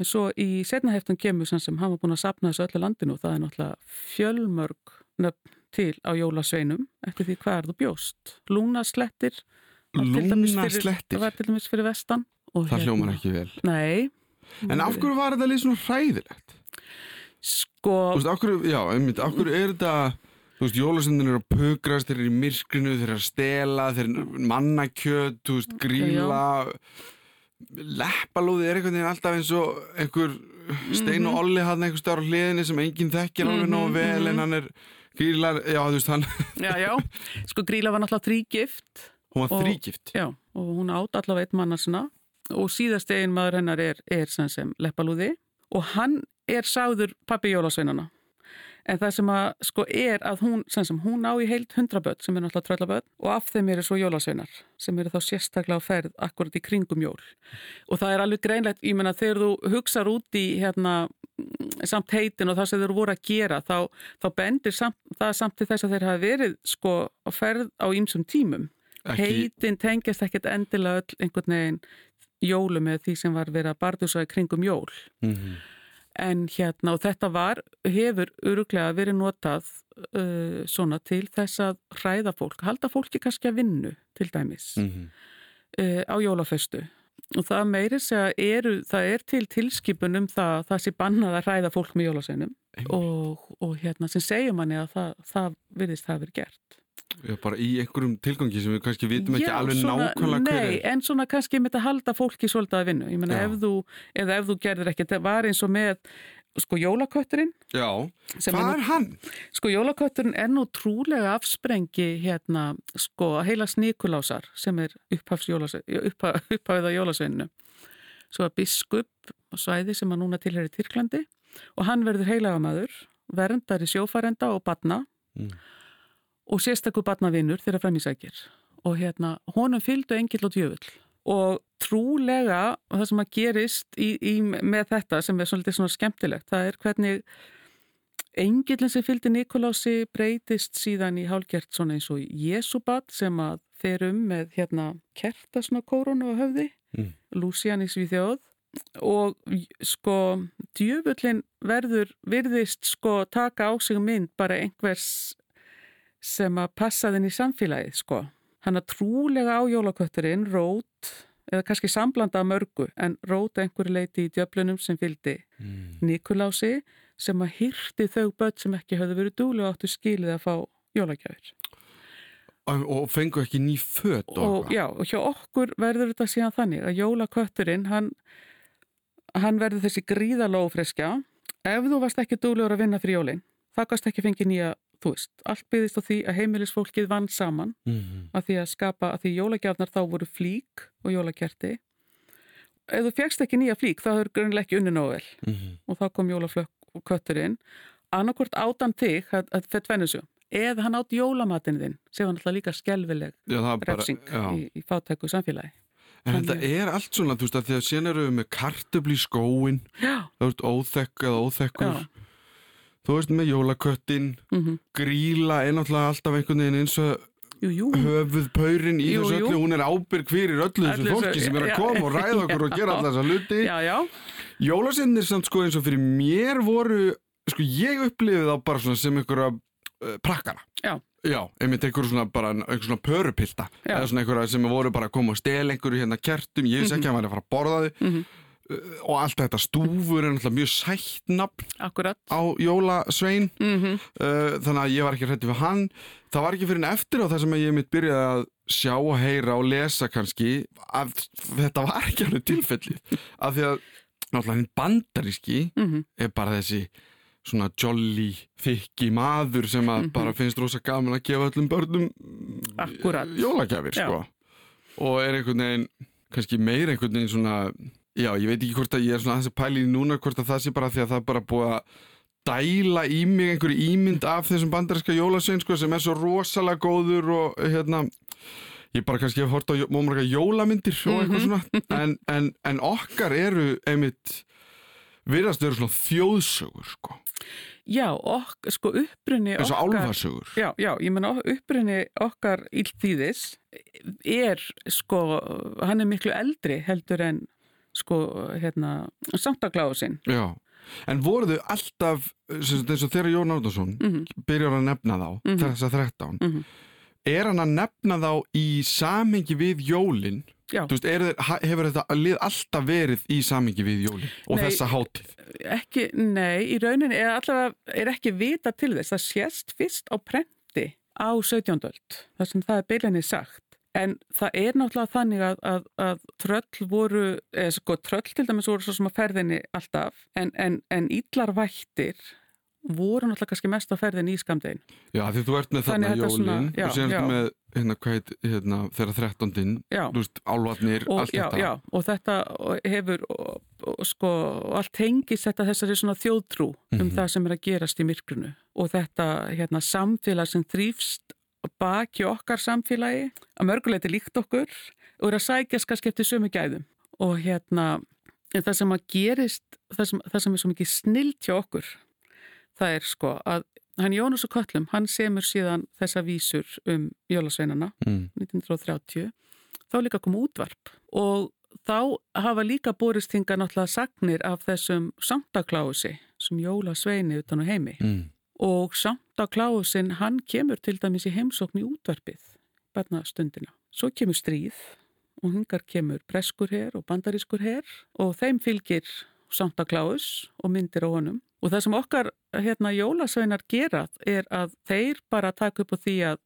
En svo í setna heftum kemur sem sem hann var búin að sapna þessu öllu landinu og það er náttúrulega fjölmörg nöfn til á jólasveinum eftir því hvað er þú bjóst. Lúnaslettir. Lúnaslettir. Það var til dæmis fyrir vestan. Það hérna- hljómar ekki vel. Nei. En af hverju var þetta líka svona hræðilegt? Sko, Þú veist, af hverju, já, einmitt, af hverju er þetta, þú veist, jólasendin eru að pukrast, þeir eru í myrkrinu, þeir eru að stela, þeir eru mannakjöt, þú veist, gríla, leppalúði er einhvern veginn alltaf eins og einhver stein og olli hann einhver starf hliðinni sem enginn þekkir alveg nógu Mhm, vel mhm. en hann er grílar, já, þú veist, hann, já, já. Sko, Gríla var náttúrulega þrígift. hún var þrígift. Já, og hún átt allavega eitt manna sinna og síðast eigin maður hennar er, er sem sem leppalúði og hann er sáður pappi jólasveinana. En það sem að sko er að hún, sem sem hún á í heilt hundraböld sem er náttúrulega tröllaböld og af þeim eru svo jólasveinar sem eru þá sérstaklega á ferð akkurat í kringum jól. Og það er alveg greinlegt, ég menna þegar þú hugsar út í hérna mm, samt heitin og það sem þeir voru að gera þá, þá bendir samt, það samt til þess að þeir hafa verið sko á ferð á ýmsum tímum Ekki, heitin tengjast ekkert endilega öll einhvern veginn jólu með því sem var verið að barðusa í kringum jól. Mhm. En hérna, og þetta var, hefur öruglega verið notað uh, svona til þess að hræða fólk, halda fólki kannski að vinnu til dæmis Mhm. uh, á jólaföstu. Og það meiri segja, eru, það er til tilskipun um það að það sé bannað að hræða fólk með jólaseinum og, og hérna sem segja manni að það, það virðist það verið gert. Já, bara í einhverjum tilgangi sem við kannski vitum ekki Já, alveg svona- nákvæmlega hver Nei, er. en svona kannski með að halda fólki svolítið að vinnu. Ég meina Já. ef þú, eða ef þú gerðir ekki, það var eins og með sko jólakötturinn. Já, hvað er hann? Sko jólakötturinn er nú trúlega afsprengi hérna sko heila snikulásar sem er upphafið á jólasveinu. Svo að biskup á svæði sem að núna tilheri Tyrklandi og hann verður heilagamæður, verndari sjófarenda og batna Mm. Og sérstakur batnavinnur þegar framísækir. Og hérna, honum fylgdu engill og djöfull. Og trúlega, og það sem að gerist í, í, með þetta sem er svolítið svona skemmtilegt, það er hvernig engillin sem fylgdi Nikolási breytist síðan í hálgert svona eins og Jesúbat sem að fer um með hérna kertasna kórunu á höfði, Mm. Lúsian í Svíþjóð og sko djöfullin verður, virðist sko taka á sig mynd bara einhvers sem að passa þinn í samfélagið sko. Hann að trúlega á jólakötturinn rót, eða kannski samblanda af mörgu, en rót einhverju leiti í djöflunum sem fylgdi Mm. Nikolási sem að hýrti þau börn sem ekki höfðu verið dúlu og áttu skilið að fá jólagjafir. Og, og fengu ekki ný föt og, Og já, og hjá okkur verður þetta síðan þannig að jólakötturinn, hann, hann verður þessi gríðalófreskja. Ef þú varst ekki dúluður að vinna fyrir jólinn, það gast ekki fengið nýja, þú veist, allt byggðist á því að heimilisfólkið vann saman Mhm. að því að skapa, að því jólagjafnar þá voru flík og jólakerti. Ef þú fegst ekki nýja flík, þá hefur grunlega ekki unni nógu vel Mhm. og þá kom jólaflökkötturinn annarkvort átan þig að, að þetta vennu sig eða hann átt jólamatinn þinn sem var náttúrulega líka skelvileg Já, bara, refsing já. í, í fátæku samfélagi En þetta Þannig- er allt svona, þú veist, að því að síðan eru við með kartöfli í skóin, Já, það ert óþekk eða óþekkur, Já. Þú veist með jólaköttin mm gríla er náttúrulega alltaf einhvern veginn eins og Jú, jú, höfuð paurin í Jú, þessu jú. öllu, hún er ábyrg fyrir öllu þessu fólki sem er að koma og ræða okkur og gera alltaf þessa já, Jólasinnir samt sko eins og fyrir mér voru sko ég upplifið þá bara svona sem einhverja uh, prakkara. Já. Já, einmitt einhverju svona bara einhverju svona pörupilta. Já. eða svona einhverja sem voru bara að koma og stela einhverju hérna kertum, ég vissi ekki að hann væri að fara að borða þau. Mhm. uh, og allt þetta stúfur er náttúrulega mjög sætt nafn akkurat á Jólasvein mm uh, þannig að ég var ekki hrætti við hann það var ekki fyrir en eftir á það sem ég mitt byrjaði að sjá og heyra og lesa kannski að þetta var ekki alveg tilfellið af því að náttúrulega hinn bandaríski -hmm. er bara þessi svona jolly, þykki maður sem að Mhm. bara finnst rosa gaman að gefa öllum börnum Akkúrat. jólagjafir Já. sko og er einhvern veginn kannski meira einhvern veginn svona já, ég veit ekki hvort að ég er svona aðeins að pæla í núna hvort að það sé bara því að það er bara búið að dæla í mig einhverju ímynd af þessum bandaríska jólasvein sko, sem er svo rosalega góður og hérna ég bara kannski hef hort á mómarga jólamyndir og eitthvað Mhm. svona. En, en, en okkar eru einmitt virðast eru svona þjóðsögur sko, Já, ok, sko upprunni eins og okkar álfasögur Já, já, ég menna upprunni okkar ílþýðis er sko, hann er miklu eldri heldur en sko, hérna, Santa Clausin Já, en voru þau alltaf eins og þegar Jón Árnason mm byrjar að nefna þá, Mhm. þess að 13 Mhm. er hann að nefna þá í samhengi við jólin Já. Þú veist, er, þeir- hefur þetta lið alltaf verið í samhengi við jólin og Nei. þessa hátíð Ekki, nei, í rauninni er allavega er ekki vita til þess, það sést fyrst á prenti á 17. öld þar sem það er beilinni sagt en það er náttúrulega þannig að, að, að tröll voru, eða sko tröll til dæmis voru svo sem að ferðinni alltaf en, en, en illar vættir voru náttúrulega kannski mest á ferðinni í skamdegin Já, því þú ert með þarna þetta jólin svona- já, og síðan já. með hérna, hvað hérna, þeirra 13. Já, þú veist, álvarnir, og, allt já, þetta já, og þetta hefur og, og, sko, allt tengist þetta þessari svona þjóðtrú um Mhm. það sem er að gerast í myrkrunu og þetta hérna, samfélag sem þrýfst baki okkar samfélagi að mörguleiti líkt okkur og er að sækjast kannski eftir sömu gæðum og hérna það sem að gerist það sem, það sem er svo mikið snilt hjá okkur það er sko að hann Jónas og Köllum, hann semur síðan þessa vísur um jólasveinana mm. 1930 þá líka kom útvarp og þá hafa líka borist hinga náttúrulega sagnir af þessum Santa Clausi sem jólasveini utan á heimi Mm. Og Santa Clausin hann kemur til dæmis í heimsókn í útvarpið barnastundina. Svo kemur stríð og hingar kemur breskur her og bandarískur her og þeim fylgir Santa Claus og myndir á honum og það sem okkar hérna jólasveinar gera er að þeir bara taka upp á því að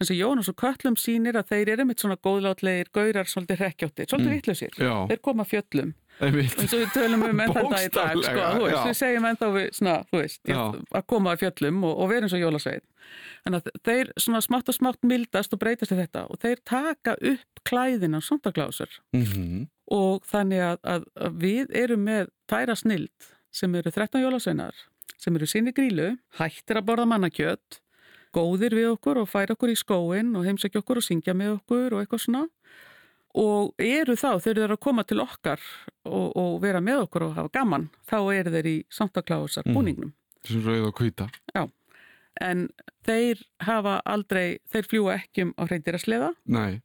þessi Jónas og Köllum sýnir að þeir eru mitt svona góðlátlegir, gaurar, svolítið rekkjóttir, svolítið Mm. vitlausir. Já, Þeir koma fjöllum eins og við tölum um enn þetta í dag sko, veist, við segjum ennþá við, svona, veist, Já. að koma að fjöllum og, og vera eins og jólasveit þannig að þeir svona smátt og smátt mildast og breytast í þetta og þeir taka upp klæðina Santa Clausar mm og þannig að, að, að við erum með tæra snild sem eru 13 jólasveinar sem eru sinni grílu, hættir að borða mannakjöt góðir við okkur og færa okkur í skóin og heimsækja okkur og syngja með okkur og eitthvað svona. Og eru þá, þeir eru að koma til okkar og, og vera með okkur og hafa gaman þá eru þeir í Santa Clausar Mhm. búningnum. Sem rauð og hvíta en þeir hafa aldrei, þeir fljúa ekki um á hreindirasleða Nei,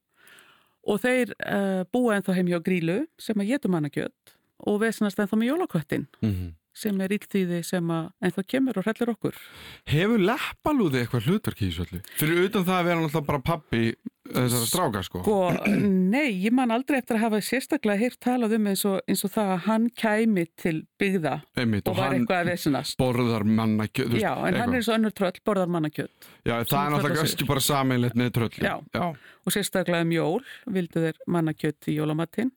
og þeir uh, búa ennþá heim hjá grílu sem að getur mannakjöt og vesnast ennþá með jólaköttin mm sem er ílþýði sem að ennþá kemur og hrellir okkur. Hefur leppalúði eitthvað hlutverk í þessu öllu? Fyrir utan það að vera náttúrulega bara pappi þessara stráka sko Sko, nei, ég man aldrei eftir að hafa sérstaklega heyrt talað um eins og, eins og það að hann kæmi til byggða Einmitt, og og var eitthvað að vesinast. borðar mannakjöt Já, en hann er eins og önnur tröll, borðar mannakjöt. Já, það er náttúrulega kannski bara sameinlegt með tröllin Já. Já. Og sérstaklega um jól vildu þeir mannakjöt í jólamatinn.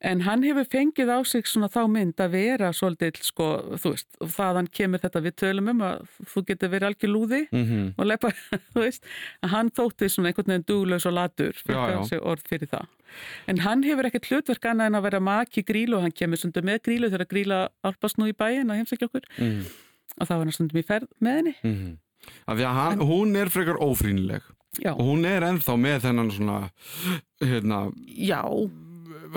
En hann hefur fengið á sig svona þá mynd að vera svolítið, sko, þú veist, þaðan kemur þetta við tölum um að þú getur verið algjör lúði Mm og lepa, þú veist, að hann þótti svona einhvern veginn duglaus og latur, orð fyrir það. En hann hefur ekkert hlutverk annað en að vera maki grílu og hann kemur stundum með grílu þegar gríla alpast nú í bæin að heimsækja okkur. -hmm. og þá var hann stundum í ferð með henni. Mm Af því að hann, hún er frekar ófrýnileg. Já, og hún er ennþá með þennan svona hérna, já,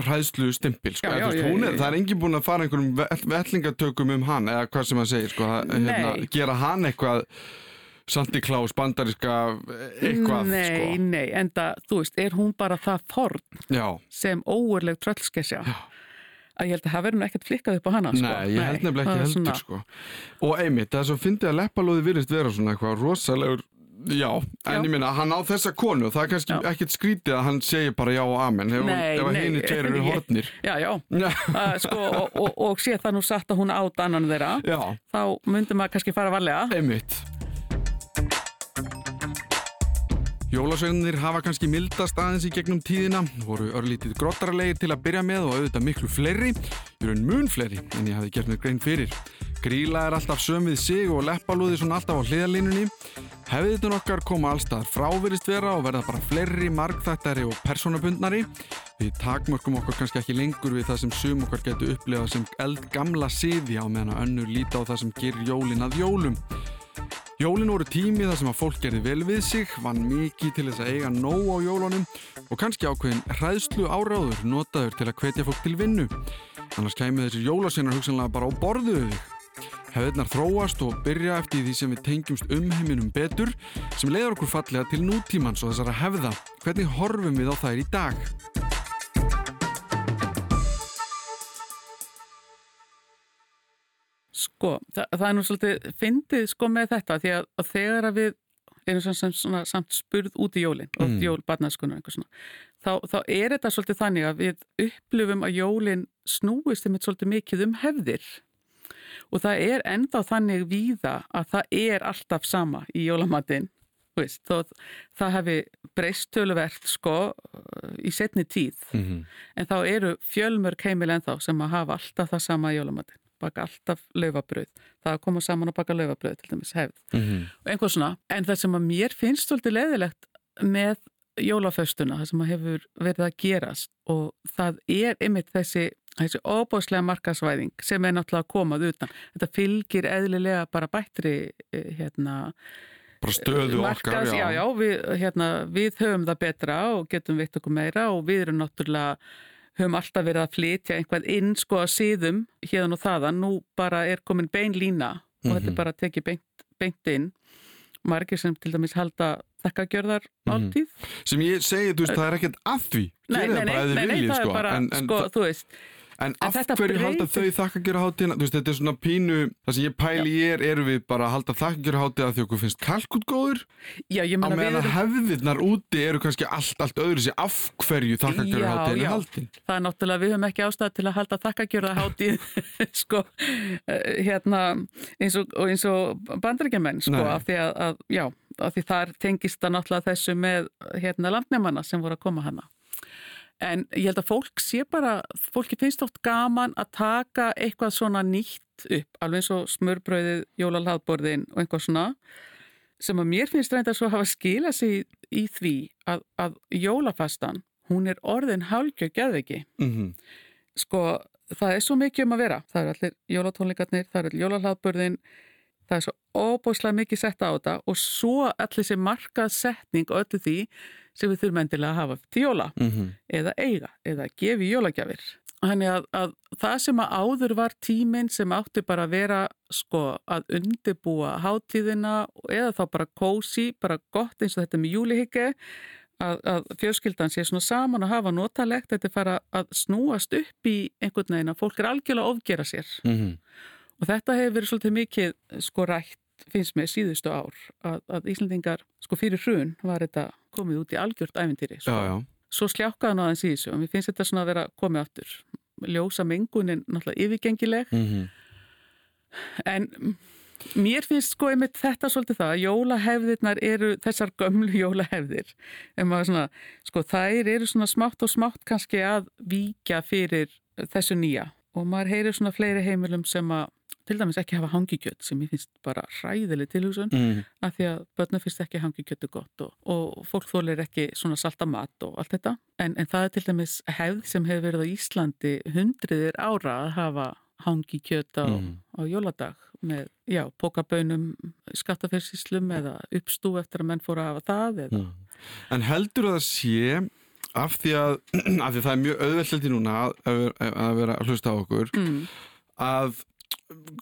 hræðslu stimpil sko. Já, já, já, er, það er engin búin að fara einhverjum ve- vellingatökum um hann eða hvað sem hann segir sko, hérna, Nei. gera hann eitthvað Santi Klaus, bandariska eitthvað Nei, sko. nei, en það, þú veist, er hún bara það forn Já, sem óurleg tröllskesja að ég held að það verður nú ekkert flikkað upp á hana sko. Nei, ég held nefnilega ekki heldur svona- sko. Og einmitt, það er svo fyndið að leppalóði virðist vera svona eitthvað rosalegur Já, en Já. ég minna, hann á þessa konu og það er kannski Já. ekkert skrítið að hann segir bara já og amen. Ef, ef að hinni tveir eru hortnir Já, já, uh, sko, og, og, og sé það nú satt að hún át annan þeirra já. þá myndi maður kannski fara varlega. Einmitt Jólasveinir hafa kannski mildast aðeins í gegnum tíðina, voru örlítið grottarlegir til að byrja með og auðvitað miklu fleiri, raun mun fleiri en ég hafi gert mér grein fyrir. Gríla er alltaf söm við sig og leppalúði svona alltaf á hliðalínunni. Hefðitun okkar koma allstaðar fráverist vera og verða bara fleiri, margþættari og personabundnari. Við takmörkum okkur kannski ekki lengur við það sem sum okkar getur upplifað sem eldgamla siði á meðan að önnur líta á það sem gerir jólin að jólum. Jólin voru tími þar sem að fólk gerði vel við sig, vann mikið til þess að eiga nóg á jólunum og kannski ákveðin hræðslu áráður notaður til að hvetja fólk til vinnu. Annars kæmi þessir jólaseinar hugsanlega bara á borðuðu. Hefðirnar þróast og byrja eftir því sem við tengjumst um heiminum betur sem leiður okkur fallega til nútímans og þessara hefða. Hvernig horfum við á þær í dag? Sko, það, það er nú svolítið fyndið sko með þetta því að, að þegar að við erum svona, sem, svona samt spurð út í jólin og Mm. jól barnaskunar eitthvað svona þá, þá er þetta svolítið þannig að við upplifum að jólin snúist um svolítið mikið um hefðir og það er ennþá þannig víða að það er alltaf sama í jólamatinn þó, það hefði breyst töluvert sko í setni tíð Mm -hmm. en þá eru fjölmörg heimil ennþá sem að hafa alltaf það sama í jólamatinn baka alltaf laufabröð það að koma saman og baka laufabröð til dæmis hefð. Og einhver svona, en það sem að mér finnst svolítið leiðilegt með jólaföstuna, það sem að hefur verið að gerast og það er einmitt þessi, þessi óbáslega markasvæðing sem er náttúrulega að komað utan. Þetta fylgir eðlilega bara bættri eh, hérna Bara stöðu okkar, markas, já, já, við, hérna, við höfum það betra og getum veitt okkur meira og við erum náttúrulega höfum alltaf verið að flytja einhvern inn sko að síðum hérna og þaðan, nú bara er komin bein lína og þetta Mhm. er bara að tekið beint, beint inn margir sem til dæmis halda þakkagjörðar Mhm. áltíð Sem ég segi, þú veist, það er ekkert að því. nei, nei, nei, bara nei, nei, það sko. er bara, En, en, sko, þú veist En En af hverju halda þau þakkagjöra hátíðina? Þú veist, þetta er svona pínu, það sem ég pæli í er, eru við bara að halda þakkagjöra hátíða því okkur finnst kalkut góður? já, ég Á meina við meðan að hefðirnar úti eru kannski allt, allt öðru sér af hverju þakkagjöra Já, hátíðin er já. haldin. Það er náttúrulega, við höfum ekki ástæð til að halda þakkagjörða hátíð, sko, eh, hérna, eins og, eins og bandaríkjumenn, sko, Nei. af því að, að, já, af því þar tengist það náttúrulega þessu með, hérna, landnefnana sem voru að koma hana. En ég held að fólk sé bara, fólki finnst oft gaman að taka eitthvað svona nýtt upp, alveg eins og smörbröðið, jólalhaðborðin og einhvað svona, sem að mér finnst reynda svo að hafa skilað sig í, í því að, að jólafastan, hún er orðin hálgjör geðviki. Mm Sko, það er svo mikið um að vera. Það eru allir jólatónleikarnir, það eru allir jólalhaðborðin, það er svo óbúslega mikið sett á þetta og svo allir sem markað setning og öllu því sem við þurfum endilega að hafa til jóla -hmm. eða eiga eða gefi jólagjafir. Þannig að, að það sem að áður var tíminn sem átti bara að vera sko að undibúa hátíðina eða þá bara kósi, bara gott eins og þetta með júlihyggja að, að fjölskyldan sé svona saman og hafa notalegt, þetta fara að snúast upp í einhvern veginn að fólk er algjörlega ofgera sér Mm og þetta hefur verið svolítið mikið sko rætt finnst mér síðustu ár að, að Íslandingar sko fyrir hrun var þetta komið út í algjört æfintýri sko. Já, já. svo sljákkaði hann aðeins í þessu og mér finnst þetta svona að vera komið aftur. Ljósa mengunin náttúrulega yfirgengileg. Mm en mér finnst sko einmitt þetta svolítið það að jólahefðirnar eru þessar gömlu jólahefðir. En maður svona, sko þær eru svona smátt og smátt kannski að víkja fyrir þessu nýja og maður heyrir svona fleiri heimilum sem að til dæmis ekki hafa hangikjöt sem ég finnst bara hræðileg tilhugsun Mm af því að börnum finnst ekki hangikjötu gott og, og fólk þólir ekki svona salta mat og allt þetta. En, en það er til dæmis hefð sem hefur verið á Íslandi hundriðir ára að hafa hangikjöt á, Mhm. á jóladag með, já, pókabönum skattafyrsíslum eða uppstú eftir að menn fóru að hafa það eða, En heldur það sé af því að, af því að það er mjög auðveldið núna að, að, vera að hlusta á okkur mm. að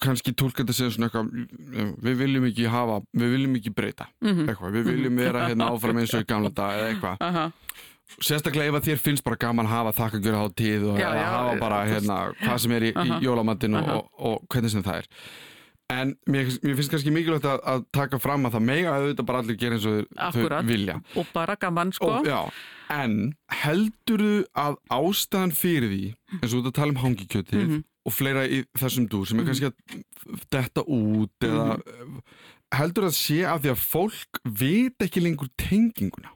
kannski tólka þetta sem svona eitthvað við viljum ekki hafa, við viljum ekki breyta. Mm eitthvað, við viljum vera hérna áfram eins og í gamla dag eða eitthvað. Aha, sérstaklega ef að þér finnst bara gaman að hafa þakkagjör á tíð og Já, já, hafa bara hérna, hvað sem er í, í Aha. jólamatinn og, Aha. og, og hvernig sem það er. En mér, mér finnst kannski mikilvægt að, að taka fram að það mega auðvitað bara allir gera eins og Akkúrat. þau vilja. Og bara gaman sko. Og, já, en heldurðu að ástæðan fyrir því eins og þú ert að tala um hangikjötið Mhm. og fleira í þessum dúr sem er kannski að detta út eða heldur það sé af því að fólk veit ekki lengur tenginguna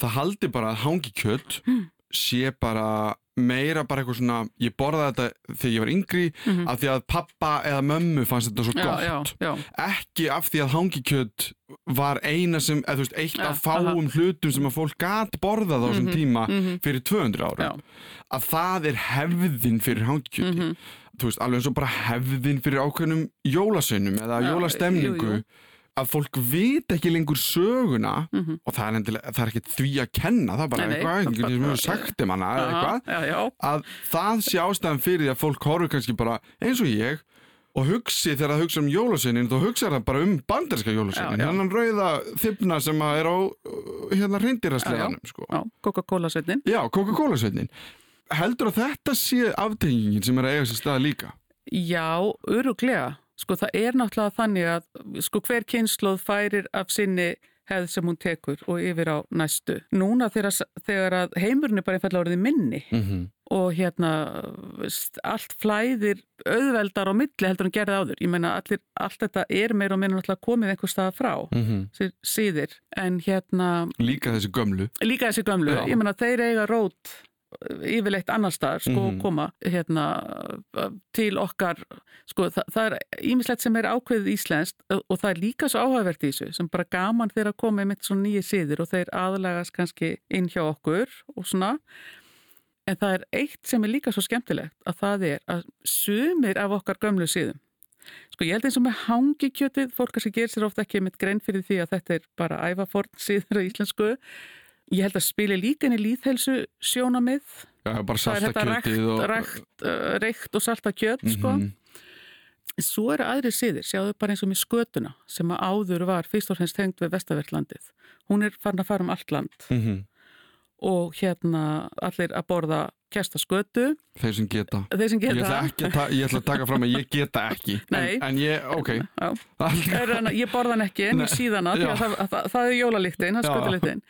það haldi bara að hangikjöt Mhm. sé bara meira bara eitthvað svona ég borðaði þetta þegar ég var yngri Mhm. af því að pappa eða mömmu fannst þetta svo já, gott já, já, ekki af því að hangikjöt var eina sem, eða þú veist, eitt af fáum hlutum sem að fólk gat borðað á þessum Mhm, tíma mhm. fyrir 200 árum að það er hefðin fyrir hangikjöti mhm. þú veist, alveg eins og bara hefðin fyrir ákveðnum jólasönnum eða jólastemningu jú, jú. Að fólk veit ekki lengur söguna Mhm. og það er, endilega, það er ekki því að kenna það er bara Nei, nei, eitthvað, það einhvern bara- veginn sem hefur sagt um hana eða eitthvað já, já, að það sé ástæðan fyrir að fólk horfur kannski bara eins og ég og hugsi þegar það hugsa um jólasveinin þá hugsa það bara um banderska já. hennan rauða þyfna sem að er á uh, hérna reyndirasleganum sko. Coca-Cola setnin já, Coca-Cola sveinin heldur að þetta sé aftengingin sem er að eiga sér stað líka Já, öruglega. Sko það er náttúrulega þannig að sko hver kynnslóð færir af sinni hefð sem hún tekur og yfir á næstu. Núna þegar, þegar að heimurinn er bara einfallega orðið minni mm -hmm. og hérna allt flæðir auðveldar á milli heldur en gerði áður. Ég meina allir, allt þetta er meira og meira náttúrulega komið einhver stað frá sér síðir en hérna líka þessi gömlu líka þessi gömlu, Já. ég meina þeir eiga rót yfirleitt annar staðar sko Mhm. koma hérna til okkar sko það, það er ímislegt sem er ákveðið íslenskt og það er líka svo áhugavert í þessu sem bara gaman þegar að koma með svona nýju síður og þeir aðlagast kannski inn hjá okkur og svona en það er eitt sem er líka svo skemmtilegt að það er að sumir af okkar gömlu síðum Sko ég held eins og með hangikjötið, fólk kannski gerir sér ofta ekki með grein fyrir því að þetta er bara ævaforn síður á íslensku. Ég held að spili líka inn í líðhelsu sjónamið. já, bara Það saltakjötið og rækt, uh, reykt og salta kjöt, sko. Mhm. Svo eru aðri síðir, sjáðu bara eins og með skötuna sem að áður var fyrst og fremst tengt við Vestavertlandið. Hún er farin að fara um allt land Mhm. og hérna allir að borða kjasta skötu, þeir sem geta þeir sem Ég geta ætla, ekki að ta- ég ætla að taka fram að ég geta ekki Nei. en, en ég, ok Ég borða hann ekki en ég síðana því Já. að það, það, það er jólalíktin, það er Já.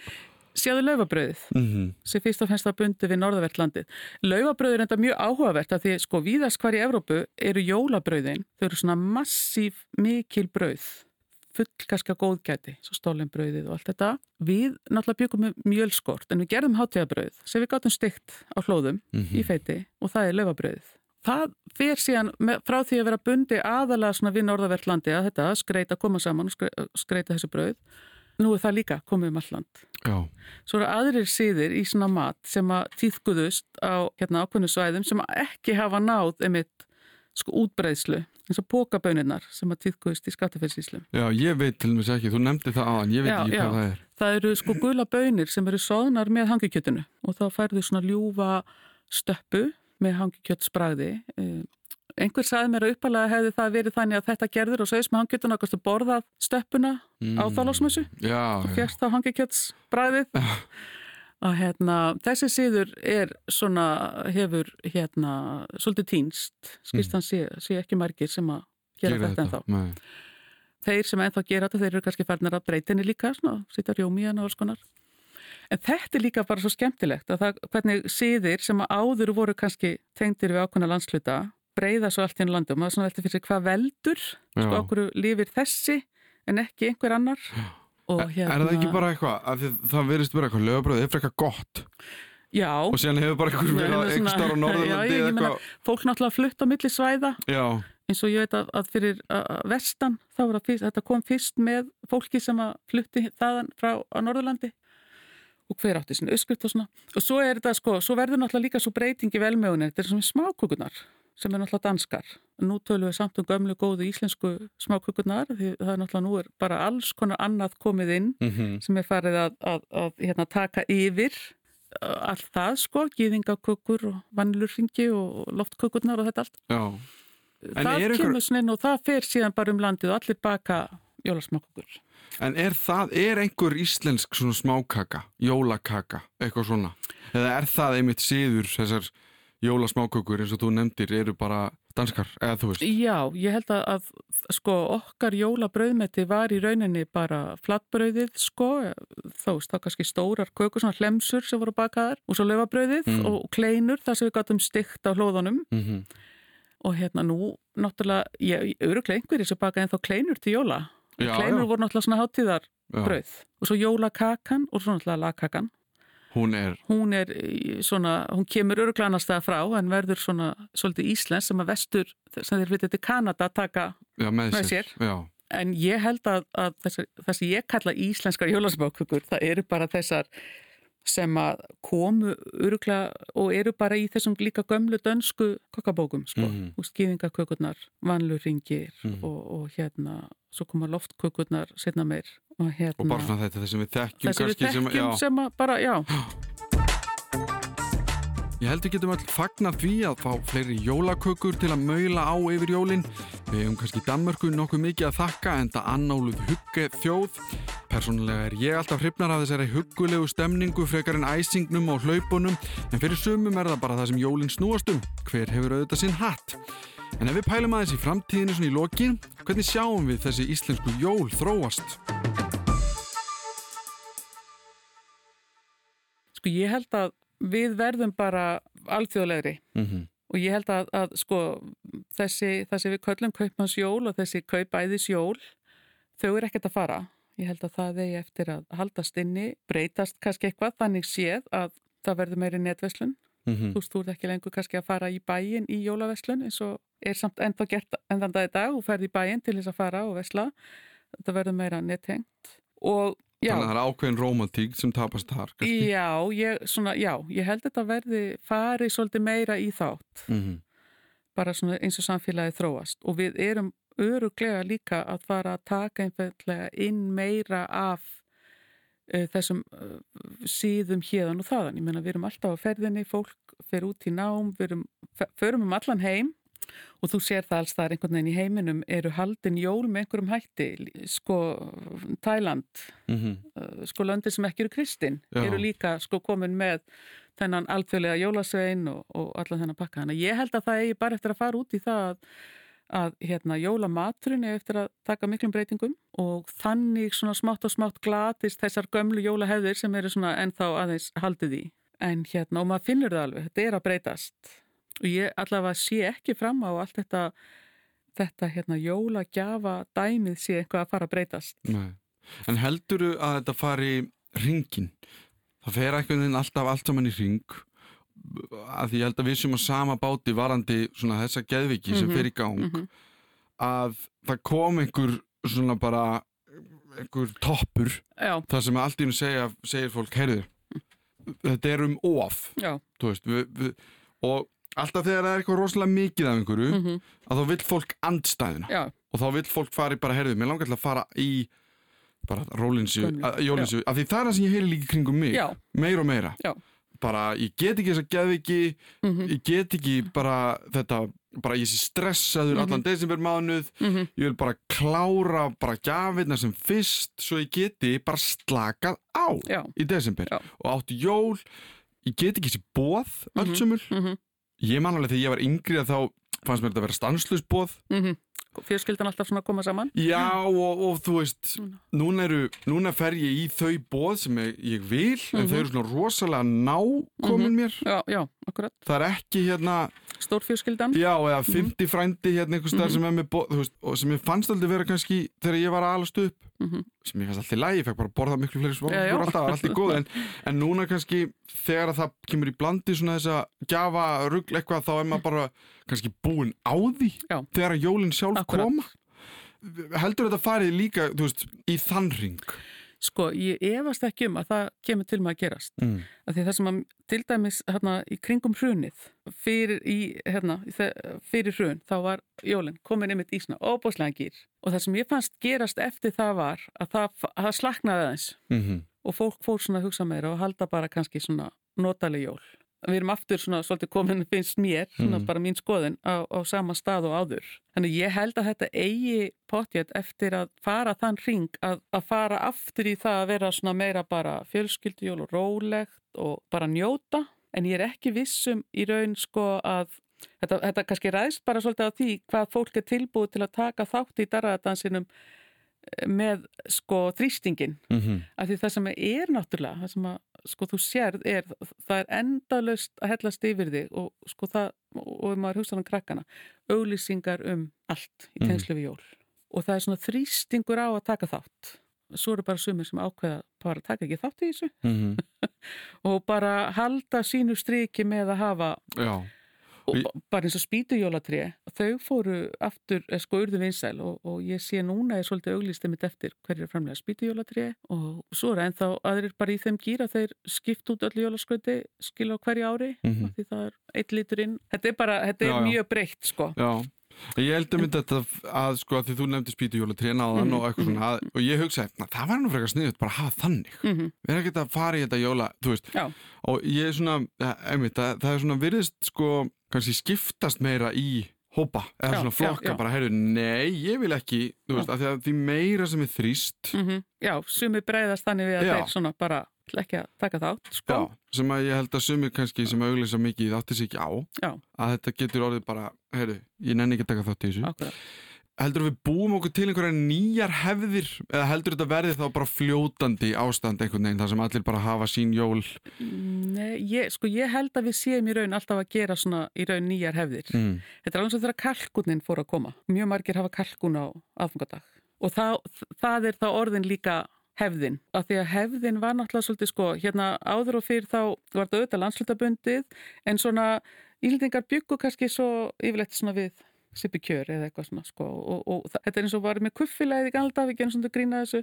Sjáðu laufabröðið Mhm. sem fyrst og fennst að bundi við norðavertlandið. Laufabröð er enda mjög áhugavert að því sko víðast hvar í Evrópu eru jólabröðin, þau eru svona massíf mikil bröð, full kannski að góðgæti, svo stólenbröðið og allt þetta. Við náttúrulega byggum mjölskort en við gerðum hátíðabröð sem við gátum stygt á hlóðum Mhm. í feiti og það er laufabröðið. Það fer síðan með, frá því að vera bundi aðalega svona við norðavertlandi að þetta skreita og. Nú er það líka komið um alland. Já, Svo eru aðrir síðir í svona mat sem að týðkuðust á hérna ákveðnu svæðum sem ekki hafa náð einmitt sko útbreiðslu eins og pókabönirnar sem að týðkuðust í skattafellsíslum. já, ég veit til dæmis ekki, þú nefndi það aðan, ég veit Já, ekki já. hvað það er Það eru sko gula bönir sem eru soðnar með hangikjötinu og þá færðu svona ljúfa stöppu með hangikjötsbragði. Einhver sagði mér að uppalega hefði það verið þannig að þetta gerður og sögist með hangikjötuna að borðað stöppuna á Mm. þálasmössu. Já, já, fjast á hangikjötsbræðið og hérna þessi síður er svona hefur hérna svolítið týnst skýrst hann sé, sé ekki margir sem að gera, þetta ennþá. Nei. Þeir sem ennþá gera þetta, þeir eru kannski farnir að breyta henni líka, svona, sýta rjómi í henni og alls konar. En þetta er líka bara svo skemmtilegt að það, hvernig síðir sem að áður voru kannski tengdir við ákveðna landsluta breyða svo allt í henni landum og það er svona velti fyrir sig hvað veldur, sko okkur lifir þessi en ekki einhver annar. Hérna- Er það ekki bara eitthvað, það verðist vera eitthvað lögabröð, það er frekar gott? Já, og síðan hefur bara eitthvað verið að einhver starf á Já, Norðurlandi eða eitthvað. fólk náttúrulega flutt á milli svæða. Já, eins og ég veit að, að fyrir að, vestan þá var fyrst, þetta kom fyrst með fólki sem að flutti þaðan frá á Norðurlandi. Og hver átti sinni öskrift og svona. Og svo er þetta sko, svo verður náttúrulega líka svo breyting í velmögunni, þetta er svona smákukunar sem er náttúrulega danskar nú tölum við samt um gömlu góðu íslensku smákukunar því það er náttúrulega nú er bara alls konar annað komið inn mm sem er farið að, að, að hérna, taka yfir allt það sko, gýðingakökur og vannlurringi og loftkökurnar og þetta allt. Já. En það er kemur svona inn og það fer síðan bara um landið og allir baka jólasmákökur. En er það, er einhver íslensk svona smákaka, jólakaka, eitthvað svona? Eða er það einmitt síður þessar jólasmákökur eins og þú nefndir eru bara danskar, eða þú veist? Já, ég held að, að sko okkar jólabrauðmeti var í rauninni bara flatbrauðið sko, þá veist þá kannski stórar kökur, svona hlemsur sem voru bakaðar og svo löfabrauðið Mm. og kleinur þar sem við gáttum stygt á hlóðunum Mm og hérna nú náttúrulega, ég öruglega einhverjir sem baka en þá kleinur til jóla. Já, kleinur já. voru náttúrulega svona hátíðar Já. og svo jólakakan og svo náttúrulega lagkakan. Hún er, Hún er í svona, hún kemur öruglega annars það frá en verður svona svolítið íslensk sem að vestur, sem þeir vitið til Kanada taka já, með, sér. sér. En ég held að, að þessi, þessi ég kalla íslenskar jólasmákukur, það eru bara þessar sem að komu öruglega og eru bara í þessum líka gömlu dönsku kokkabókum, sko. Mhm. Og skýðingakökurnar, vanluringir Mhm. og, og hérna, svo koma loftkökurnar setna meir. Og hérna, Og bara svona þetta, þessi við þekkjum sem, sem að bara, já, Ég held við getum öll fagnað því að fá fleiri jólakökur til að maula á yfir jólin. Við hefum kannski Danmörku nokkuð mikið að þakka en það annáluð hugge þjóð. Persónulega er ég alltaf hrifnar af þessari huggulegu stemningu frekar en æsingnum og hlaupunum en fyrir sumum er það bara það sem jólin snúast um. Hver hefur auðvitað sinn hatt? En ef við pælum aðeins í framtíðinu svona í lokin, hvernig sjáum við þessi íslensku jól þróast? sko ég held að við verðum bara alþjóðlegri. Mm -hmm. Og ég held að, að sko, þessi, þessi við köllum kaupmannsjól og þessi kaupæðisjól, þau eru ekkert að fara. Ég held að það eigi eftir að haldast inni, breytast kannski eitthvað, þannig séð að það verður meiri netverslun. Mhm. Þú veist, þú ert ekki lengur kannski að fara í bæin í jólaverslun eins og er samt ennþá gert enn dag í dag og ferð í bæin til þess að fara og vesla. Þetta verður meira nethengt. Og já, Þannig að það er ákveðin romantík sem tapast þar. já, ég, svona, já, ég held að þetta verði farið svolítið meira í þátt Mhm. bara svona eins og samfélagi þróast og við erum öruglega líka að fara að taka einfallega inn meira af uh, þessum uh, síðum hérðan og þaðan. Ég meina við erum alltaf á ferðinni, fólk fer út í nám, við erum, förum um allan heim og þú sér það alls þar einhvern veginn í heiminum eru haldin jól með einhverjum hætti, sko Tæland, Mhm. uh, sko löndin sem ekki eru kristin, Já. eru líka sko komin með þennan alþjóðlega jólasvein og, og allan þennan pakka. Þannig að ég held að það eigi bara eftir að fara út í það að, að hérna, jólamaturinn er eftir að taka miklum breytingum og þannig svona smátt og smátt glatist þessar gömlu jólahefðir sem eru svona ennþá aðeins haldið í. En hérna, og maður finnur það alveg, þetta er að breytast. Og ég allavega sé ekki fram á allt þetta, þetta hérna, jólagjafa dæmið sé eitthvað að fara að breytast. Nei. En helduru að þetta fari ringin? Það fer einhvern veginn alltaf allt saman í ring að því ég held að við sem á sama báti varandi svona þessa geðviki sem Mhm, fer í gang Mhm. að það kom einhver svona bara einhver toppur Já, þar sem allt í hennu segja, segir fólk heyrðu, þetta er um of já. þú veist við, við, og alltaf þegar það er eitthvað rosalega mikið af einhverju mhm, að þá vill fólk andstæðina Já, og þá vill fólk fara í bara herðu, mér langar til að fara í bara rólinsju, Gömlu, jólinsju af því það er það sem ég heyri líka kringum mig. Já, meira og meira. Já. bara ég get ekki þess að geðviki mhm, ég get ekki bara þetta bara ég sé stressaður Mhm. allan desember mánuð mhm, ég vil bara klára bara gjafirna sem fyrst svo ég geti bara slakað á í desember. Og áttu jól ég get ekki þessi bóð Mhm. öllsumul mhm, ég man alveg þegar ég var yngri að þá fannst mér þetta að vera stanslust bóð mhm. Fjörskildan alltaf svona að koma saman? Já og, og þú veist Svona. núna, eru, núna fer ég í þau bóð sem ég, ég vil en Mhm. þau eru svona rosalega nákomin mér Já, já, það er ekki hérna Stórfjörskildan? já eða 50 frændi hérna einhvers staðar Mhm. sem er með bóð þú veist, og sem ég fannst aldrei vera kannski þegar ég var að alast upp Mhm. sem ég fannst alltaf í lagi, ég fekk bara að borða miklu fleiri alltaf, það var alltaf góð en, en núna kannski þegar að það kemur í blandi svona þess að gjafa rugl eitthvað þá er maður bara kannski búin á því Já. þegar jólinn sjálf Akkúrat. koma heldur þetta farið líka þú veist, í þann ring Sko, ég efast ekki um að það kemur til maður að gerast. mm. Af því það sem að til dæmis hérna, í kringum hrunið, fyrir, í, hérna, fyrir hrun, þá var jólinn komin einmitt í svona óbúslega gýr. Og það sem ég fannst gerast eftir það var að það, að það slaknaði aðeins Mm -hmm. og fólk fór svona að hugsa meira og halda bara kannski svona notaleg jól. Við erum aftur svona svolítið komin, finnst mér, svona Mhm. bara mín skoðun á, á sama stað og áður. Þannig ég held að þetta eigi potjett eftir að fara þann ring að, að fara aftur í það að vera svona meira bara fjölskyldujól og rólegt og bara njóta. En ég er ekki vissum í raun sko að þetta, þetta kannski ræðst bara svolítið á því hvað fólk er tilbúið til að taka þátt í darraðadansinum með sko þrýstingin mm -hmm. af því það sem er náttúrulega það sem að sko þú sérð er það er endalust að hellast yfir þig og sko það, og maður hugsa um krakkana, auglýsingar um allt í Mhm. tengslu við jól og það er svona þrýstingur á að taka þátt svo eru bara sumir sem ákveða bara taka ekki þátt í þessu Mhm. og bara halda sínu striki með að hafa Já, og bara eins og spýtujólatrí þau fóru aftur, eh, sko urðu vinsæl og, og ég sé núna er svolítið auglýstið mitt eftir hverju er framlega spýtujólatrí og svo er ennþá aðrir bara í þeim gýra þeir skipt út öllu jólaskröti skil á hverju ári Mhm. af því það er eitt litur inn þetta er bara, þetta er Já, mjög breytt sko já Ég held um þetta að sko að því þú nefndi spýtujóla tréna á þann Mhm, og eitthvað svona að, og ég hugsaði, það var nú frekar sniðut bara að hafa þannig mm -hmm. við erum ekki að fara í þetta jóla, þú veist Já. og ég er svona, einmitt, það, það er svona virðist sko, kannski skiptast meira í hópa, eða Já, svona flokka já, já. bara, heyrðu, nei, ég vil ekki þú veist, að því að því meira sem er þrýst Já, sumir breyðast þannig við að þeir svona bara ekki að taka þátt sko. já, sem að ég held að sumir kannski sem auglýsa mikið átti sig ekki á að þetta getur orðið bara, heyrðu, ég nenni ekki að taka þátt í þessu Akkurat. Heldur við búum okkur til einhverja nýjar hefðir eða heldur þetta verði þá bara fljótandi ástand einhvern veginn þar sem allir bara hafa sín jól Nei, ég, sko ég held að við séum í raun alltaf að gera svona í raun nýjar hefðir mm. Þetta er alveg svo þegar kalkunin fór að koma. Mjög margir hafa kalkun á aðfungadag. Og það, það er þá orðin líka hefðin. Af því að hefðin var náttúrulega svolítið sko, hérna áður og fyrir þá var þetta auðvitað landslutabundið, en svona íldingar byggu kannski svo yfirleitt svona við sipi kjör eða eitthvað svona sko. Og, og það, þetta er eins og var með kuffilæði í galda, við gerum svona grína þessu.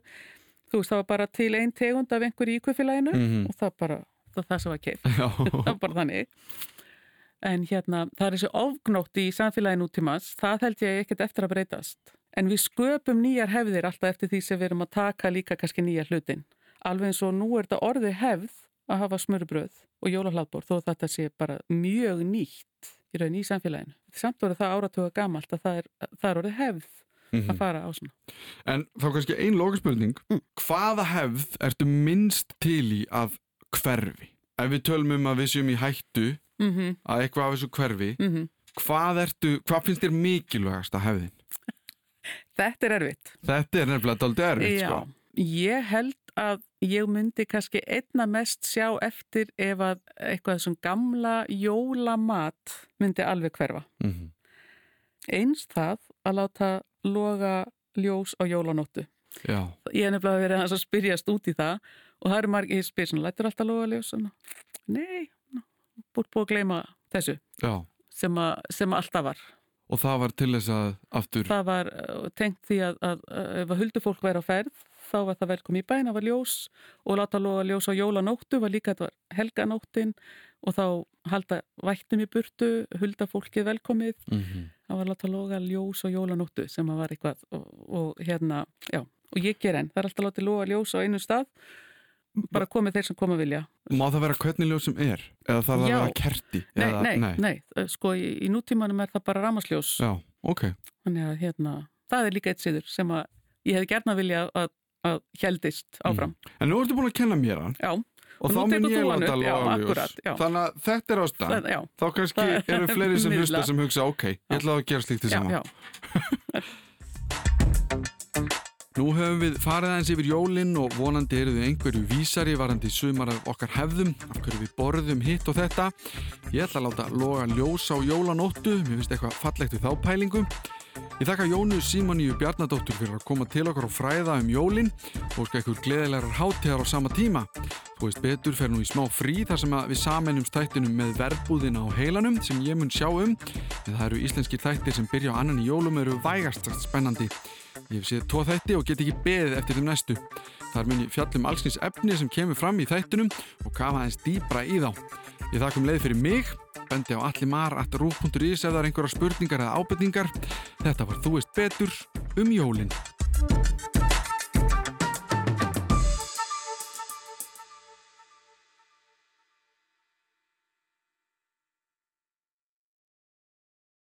Þú veist, það var bara til einn tegund af einhverju í kuffilæginu Mhm. og það bara, það, það sem var Já, það var bara þannig en hérna, það er þessi ofgnótt í samfélagi nútímans, það held ég ekkert eftir að breytast en við sköpum nýjar hefðir alltaf eftir því sem við erum að taka líka kannski nýjar hlutin alveg eins og nú er þetta orðið hefð að hafa smörubröð og jólahlaðbór þó þetta sé bara mjög nýtt í raun í samfélaginu samt voru það áratuga gamalt að það er, það er orðið hefð Mhm. að fara á svona En þá kannski ein lokaspurning Mm. Hvaða hefð ertu minnst til í að hverfi? Ef við tölum um að við séum í hættu mm -hmm, að eitthvað af þessu hverfi mm -hmm. hvað, ertu, hvað finnst þér mikilvægast að hefðin? Þetta er erfitt Þetta er nefnilega dálítið erfitt Já, sko. ég held að ég myndi kannski einna mest sjá eftir ef að eitthvað þessum gamla jólamat myndi alveg hverfa. mm -hmm. Eins það að láta loga ljós á jólanóttu. Já, Ég er nefnilega verið að spyrjast út í það og það eru margir, ég spyr svona, lættur alltaf loga ljós? Nei, búið búið að gleyma þessu sem, að, sem alltaf var. Og það var til þess að aftur Það var uh, tengt því að, að, að ef að huldufólk væri á ferð þá var það velkom í bæn, það var ljós og láta loga ljós á jólanóttu var líka þetta var helganóttin og þá halda vættum í burtu hulda fólkið velkomið mm -hmm. það var láta loga ljós á jólanóttu sem að var eitthvað og, og hérna, já, og ég ger enn það er alltaf látið loga ljós á einu stað bara komið þeir sem koma vilja Má það vera hvernig ljóð sem er? Eða það að Já. vera kerti? nei, Eða, nei, nei, sko í, í nútímanum er það bara ramasljós Já, ok þannig að hérna, það er líka eitt siður sem að ég hefði gerna vilja að, að heldist áfram. En nú ertu búin að kenna mér hann. Já, og, Og þá mun ég þú hann láta upp, já, loga ljós akkúrat, já. Þannig að þetta er ástæðan. Þá kannski er eru fleiri sem hlusta sem hugsa ok, ég ætla að gera slíkt já, sama Nú höfum við farið aðeins yfir jólinn og vonandi eru þið einhverju vísari varandi sumar af okkar hefðum, af hverju við borðum hitt og þetta. Ég ætla að láta loga ljós á jólanóttu, mér finnst eitthvað fallegt við þá pælingu. Ég þakka Jónu Símoníu Bjarnadóttur fyrir að koma til okkar og fræða um jólinn og skal eitthvað gleðilegar hátíðar á sama tíma. Veist betur fer nú í smá frí þar sem við samennum stættinum með verbúðina á heilanum sem ég mun sjá um. En það eru íslenskir þættir sem byrja á annan í jólum eru vægast spennandi. Ég hef séð tvo þætti og get ekki beðið eftir þeim næstu. Þar mun ég fjallum allsins efni sem kemur fram í þættunum og kafa aðeins dýbra í þá. Ég þakkum leið fyrir mig, bendi á allimar.rú.is ef það er einhverja spurningar eða ábyrningar. Þetta var Þú veist betur um jólinn.